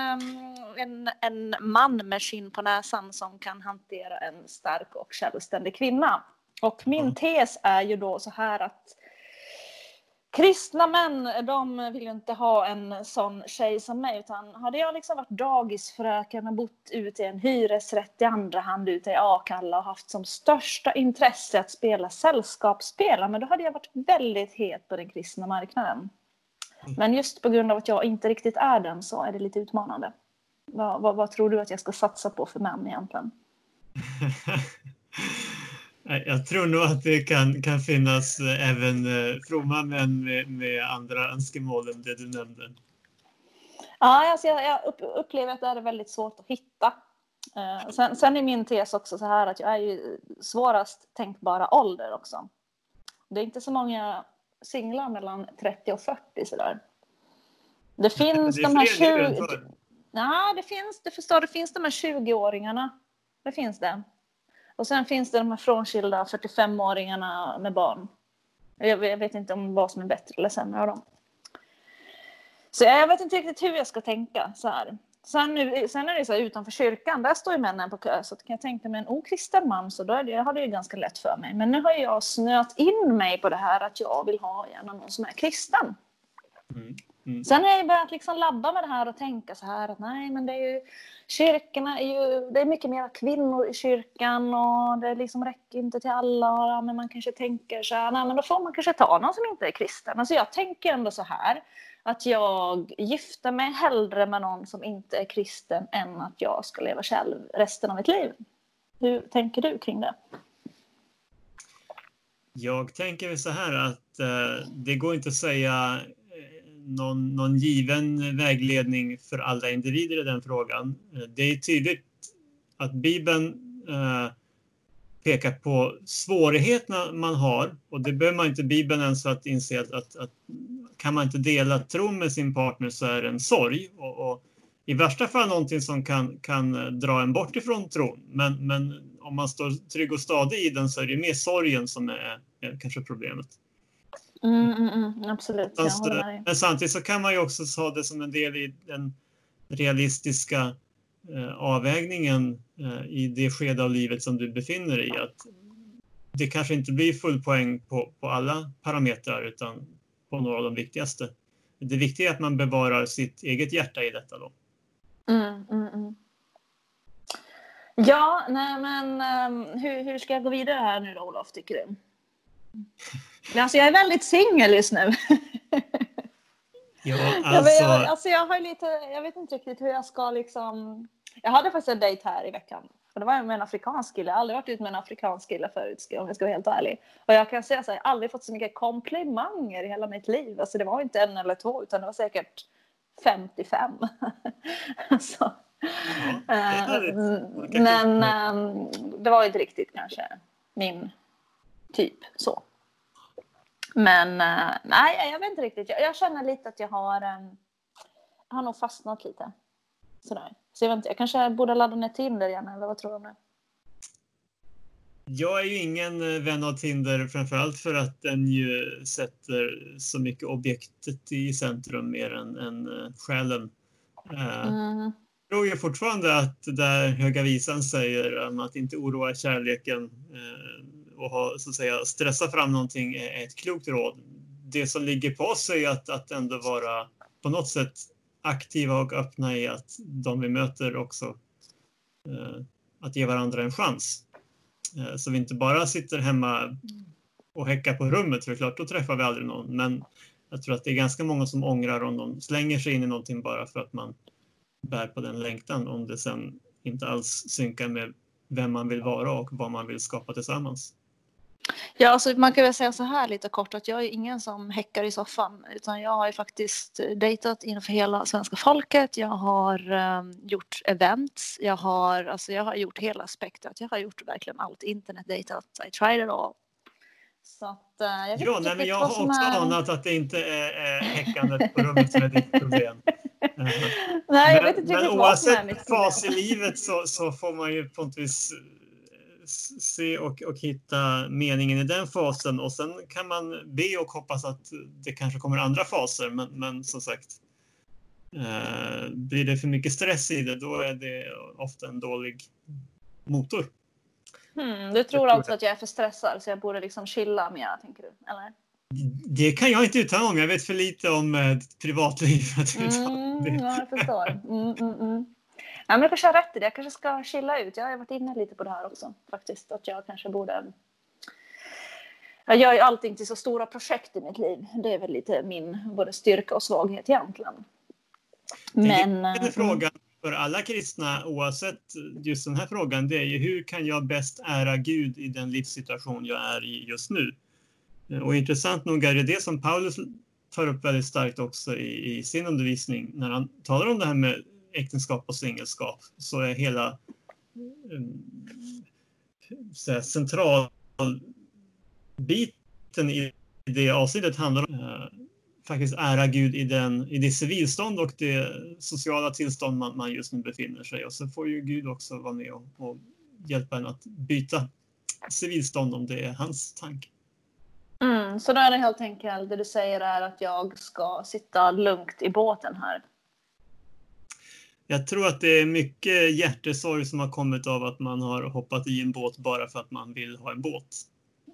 en, en man med skinn på näsan som kan hantera en stark och självständig kvinna. Och min tes är ju då så här att kristna män, de vill ju inte ha en sån tjej som mig. Utan hade jag liksom varit dagisfröken och bott ute i en hyresrätt i andra hand ute i Akalla och haft som största intresse att spela sällskapsspel, men då hade jag varit väldigt het på den kristna marknaden. Men just på grund av att jag inte riktigt är den så är det lite utmanande. Vad, vad, vad tror du att jag ska satsa på för män egentligen? Jag tror nog att det kan, kan finnas eh, även eh, fromma män med, med andra önskemål än det du nämnde. Ja, alltså jag, jag upplever att det är väldigt svårt att hitta. Eh, sen, sen är min tes också så här att jag är ju svårast tänkbara ålder också. Det är inte så många singlar mellan 30 och 40 sådär. Det finns det de här 20... Ja, det finns, du förstår, det finns de här 20-åringarna. Det finns det. Och sen finns det de här frånskilda 45-åringarna med barn. Jag, jag vet inte om vad som är bättre eller sämre av dem. Så jag vet inte riktigt hur jag ska tänka så här. Sen, nu, sen är det så här, utanför kyrkan, där står ju männen på kö. Så kan jag tänka mig en okristen man så då är det, jag har det ju ganska lätt för mig. Men nu har jag snöat in mig på det här att jag vill ha gärna någon som är kristen. Mm. Mm. Sen har jag börjat liksom labba med det här och tänka så här att nej men det är ju kyrkorna är ju, det är mycket mer kvinnor i kyrkan och det liksom räcker inte till alla och ja, men man kanske tänker så här, nej men då får man kanske ta någon som inte är kristen. Alltså jag tänker ändå så här att jag gifter mig hellre med någon som inte är kristen än att jag ska leva själv resten av mitt liv. Hur tänker du kring det? Jag tänker så här att eh, det går inte att säga någon, någon given vägledning för alla individer i den frågan. Eh, det är tydligt att Bibeln eh, pekar på svårigheterna man har och det behöver man inte Bibeln ens för att inse att, att, att kan man inte dela tron med sin partner så är det en sorg och, och i värsta fall någonting som kan, kan eh, dra en bort ifrån tron. Men, men om man står trygg och stadig i den så är det mer sorgen som är, är kanske problemet. Mm, mm, mm, absolut, Fast, Men samtidigt så kan man ju också ha det som en del i den realistiska eh, avvägningen eh, i det skede av livet som du befinner dig i. Att det kanske inte blir full poäng på, på alla parametrar utan på några av de viktigaste. Det viktiga är att man bevarar sitt eget hjärta i detta då. Mm, mm, mm. Ja, nej men um, hur, hur ska jag gå vidare här nu då Olof, tycker du? Men alltså jag är väldigt singel just nu. Ja, alltså... Jag, alltså jag har lite, jag vet inte riktigt hur jag ska liksom. Jag hade faktiskt en dejt här i veckan. Och det var med en afrikansk kille. Jag har aldrig varit ute med en afrikansk kille förut om jag ska vara helt ärlig. Och jag kan säga så här, jag har aldrig fått så mycket komplimanger i hela mitt liv. Alltså det var inte en eller två utan det var säkert 55. alltså. Ja, det uh, men um, det var inte riktigt kanske min Typ så. Men uh, nej, jag vet inte riktigt. Jag, jag känner lite att jag har, um, jag har nog fastnat lite. Sådär. Så jag vet inte, jag kanske borde ladda ner Tinder igen, eller vad tror du om det? Jag är ju ingen eh, vän av Tinder, framförallt för att den ju sätter så mycket objektet i centrum mer än, än själen. Mm. Jag tror ju fortfarande att det där Höga Visan säger om att inte oroa kärleken och ha, så att säga, stressa fram någonting är ett klokt råd. Det som ligger på oss är att, att ändå vara på något sätt aktiva och öppna i att de vi möter också eh, att ge varandra en chans. Eh, så vi inte bara sitter hemma och häckar på rummet, för klart då träffar vi aldrig någon. Men jag tror att det är ganska många som ångrar om de slänger sig in i någonting bara för att man bär på den längtan om det sen inte alls synkar med vem man vill vara och vad man vill skapa tillsammans. Ja, alltså man kan väl säga så här lite kort att jag är ingen som häckar i soffan utan jag har ju faktiskt dejtat inför hela svenska folket. Jag har um, gjort events. Jag har, alltså jag har gjort hela spektrat. Jag har gjort verkligen allt. Internet dejtat. I tried it all. Så att, uh, jag ja, nej, men jag har också är... anat att det inte är, häckandet på rummet som är ditt problem. nej, jag vet inte men oavsett fas i livet så, så får man ju på något vis se och, och hitta meningen i den fasen och sen kan man be och hoppas att det kanske kommer andra faser. Men, men som sagt, eh, blir det för mycket stress i det, då är det ofta en dålig motor. Hmm, du tror alltså att jag är för stressad så jag borde liksom chilla mer, tänker du? Eller? Det kan jag inte uttala mig om. Jag vet för lite om eh, privatliv. att Mm, jag förstår. Mm, mm, Ja, men jag kanske har rätt i det. Jag kanske ska chilla ut. Jag har varit inne lite på det här också. Faktiskt. Att jag kanske borde... Jag gör ju allting till så stora projekt i mitt liv. Det är väl lite min både styrka och svaghet egentligen. Men... Den eh, frågan för alla kristna, oavsett just den här frågan, det är ju hur kan jag bäst ära Gud i den livssituation jag är i just nu? Och intressant nog är det det som Paulus tar upp väldigt starkt också i, i sin undervisning. När han talar om det här med äktenskap och singelskap så är hela mm, så här, centralbiten i det avsnittet handlar om uh, faktiskt ära Gud i, den, i det civilstånd och det sociala tillstånd man, man just nu befinner sig. Och så får ju Gud också vara med och, och hjälpa en att byta civilstånd om det är hans tanke. Mm, så då är det helt enkelt det du säger är att jag ska sitta lugnt i båten här. Jag tror att det är mycket hjärtesorg som har kommit av att man har hoppat i en båt bara för att man vill ha en båt.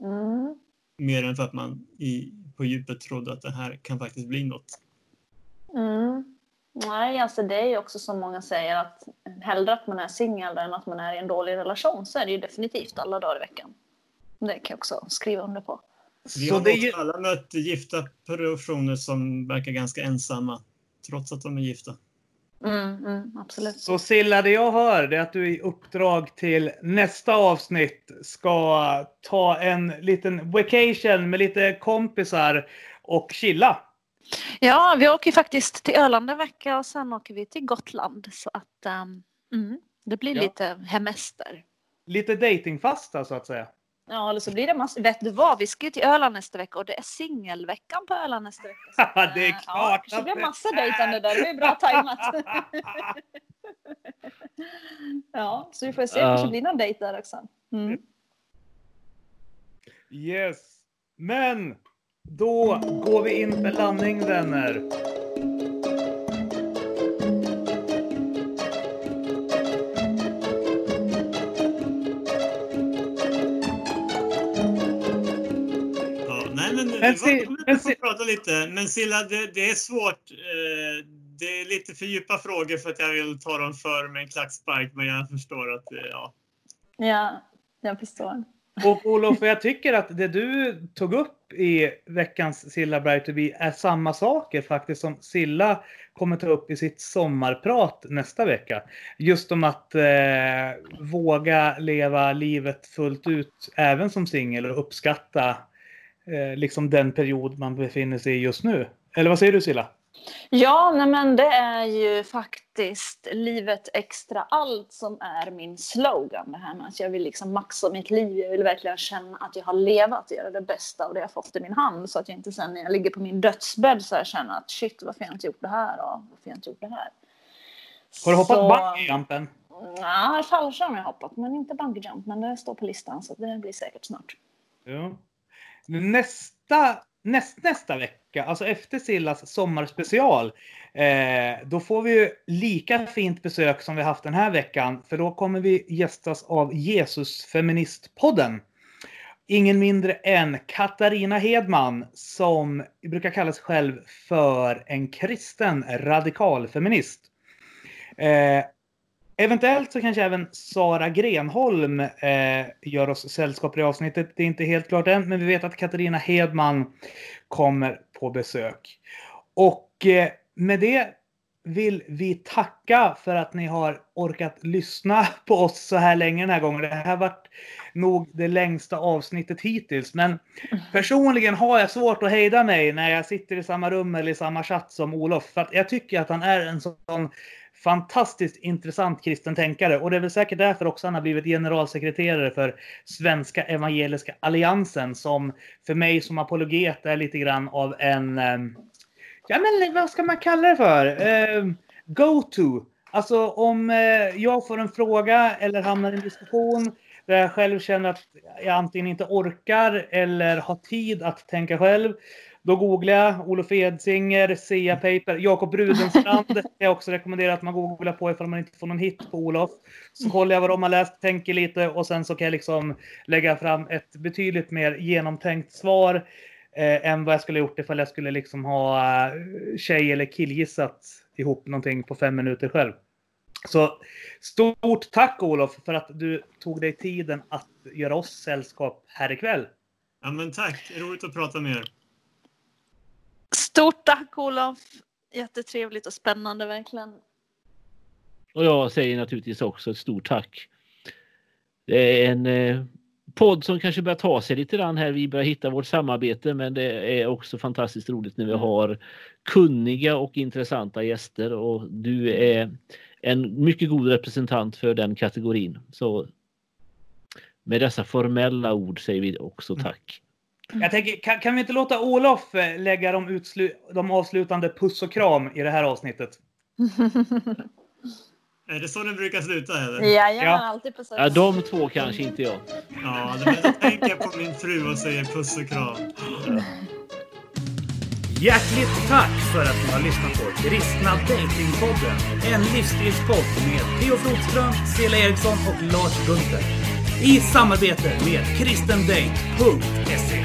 Mm. Mer än för att man i, på djupet trodde att det här kan faktiskt bli något. Mm. Nej, alltså det är ju också som många säger att hellre att man är singel än att man är i en dålig relation så är det ju definitivt alla dagar i veckan. Det kan jag också skriva under på. Vi Så har det ju, alla mött gifta personer som verkar ganska ensamma trots att de är gifta. Mm, mm, absolut. så Silla, det jag hör det är att du i uppdrag till nästa avsnitt ska ta en liten vacation med lite kompisar och chilla. Ja, vi åker faktiskt till Öland en vecka och sen åker vi till Gotland. Så att um, mm, det blir Ja. lite hemester. Lite datingfasta så att säga. Ja, eller så blir det massor. Vet du vad? Vi ska ju till Öland nästa vecka och det är singelveckan på Öland nästa vecka. Så Det är eh, Ja, klart så det blir det massa dejtande där. Det blir bra tajmat. ja, så vi får se. Det kanske blir någon dejt där också. Mm. Yes. Men då går vi in för landning vänner. Men, Men prata lite. Men Silla, det, det är svårt. Eh, det är lite för djupa frågor för att jag vill ta dem för med en klackspark, men jag förstår att eh, ja. Ja, jag förstår. Och Olof, jag tycker att det du tog upp i veckans Silla Bright to be är samma saker faktiskt som Silla kommer ta upp i sitt sommarprat nästa vecka. Just om att eh, våga leva livet fullt ut även som singel och uppskatta eh, liksom den period man befinner sig i just nu. Eller vad säger du Silla? Ja, nej men det är ju faktiskt livet extra allt som är min slogan. Det här med att jag vill liksom maxa mitt liv. Jag vill verkligen känna att jag har levat och göra det bästa av det jag fått i min hand. Så att jag inte sen när jag ligger på min dödsbädd så här känner att shit, varför har jag inte gjort det här? Och varför har jag inte gjort det här? Har du hoppat Så- bungyjumpen? Nej, fallskärm har jag hoppat, men inte bungee jump. Men det står på listan så det blir säkert snart. Ja. Nästa, näst, nästa vecka, alltså efter Sillas sommarspecial, eh, då får vi ju lika fint besök som vi haft den här veckan. För då kommer vi gästas av Jesusfeministpodden. Ingen mindre än Katarina Hedman som brukar kalla sig själv för en kristen radikalfeminist. Eh, Eventuellt så kanske även Sara Grenholm eh, gör oss sällskap i avsnittet. Det är inte helt klart än, men vi vet att Katarina Hedman kommer på besök. Och eh, med det vill vi tacka för att ni har orkat lyssna på oss så här länge den här gången. Det här varit nog det längsta avsnittet hittills. Men personligen har jag svårt att hejda mig när jag sitter i samma rum eller i samma chatt som Olof. För att jag tycker att han är en sån fantastiskt intressant kristen tänkare. Och det är väl säkert därför också han har blivit generalsekreterare för Svenska Evangeliska Alliansen som för mig som apologet är lite grann av en, eh, ja men vad ska man kalla det för? Eh, Go-to. Alltså om eh, jag får en fråga eller hamnar i en diskussion där jag själv känner att jag antingen inte orkar eller har tid att tänka själv. Då googlar jag Olof Edsinger, Sia Paper, Jakob Rudenstrand. kan jag också rekommendera att man googlar på ifall man inte får någon hit på Olof. Så kollar jag vad de har läst, tänker lite och sen så kan jag liksom lägga fram ett betydligt mer genomtänkt svar. Eh, än vad jag skulle gjort ifall jag skulle liksom ha eh, tjej eller killgissat ihop någonting på fem minuter själv. Så stort tack Olof för att du tog dig tiden att göra oss sällskap här ikväll. Ja, men tack. Roligt att prata med er. Stort tack Olof. Jättetrevligt och spännande verkligen. Och jag säger naturligtvis också ett stort tack. Det är en eh, podd som kanske börjar ta sig lite grann här. Vi börjar hitta vårt samarbete men det är också fantastiskt roligt när vi Mm. har kunniga och intressanta gäster och du är en mycket god representant för den kategorin. Så med dessa formella ord säger vi också Mm. tack. Jag tänker, kan, kan vi inte låta Olof eh, lägga de, utslu, de avslutande puss och kram i det här avsnittet? Är det så den brukar sluta eller? Jajamän, Ja. alltid på Ja, de två kanske inte jag. Ja, då tänker jag på min fru och säger puss och kram. Hjärtligt tack för att ni har lyssnat på Kristna Datingpodden. En livsstilspodd med Theo Flodström, Cela Eriksson och Lars Gunther. I samarbete med kristendate.se.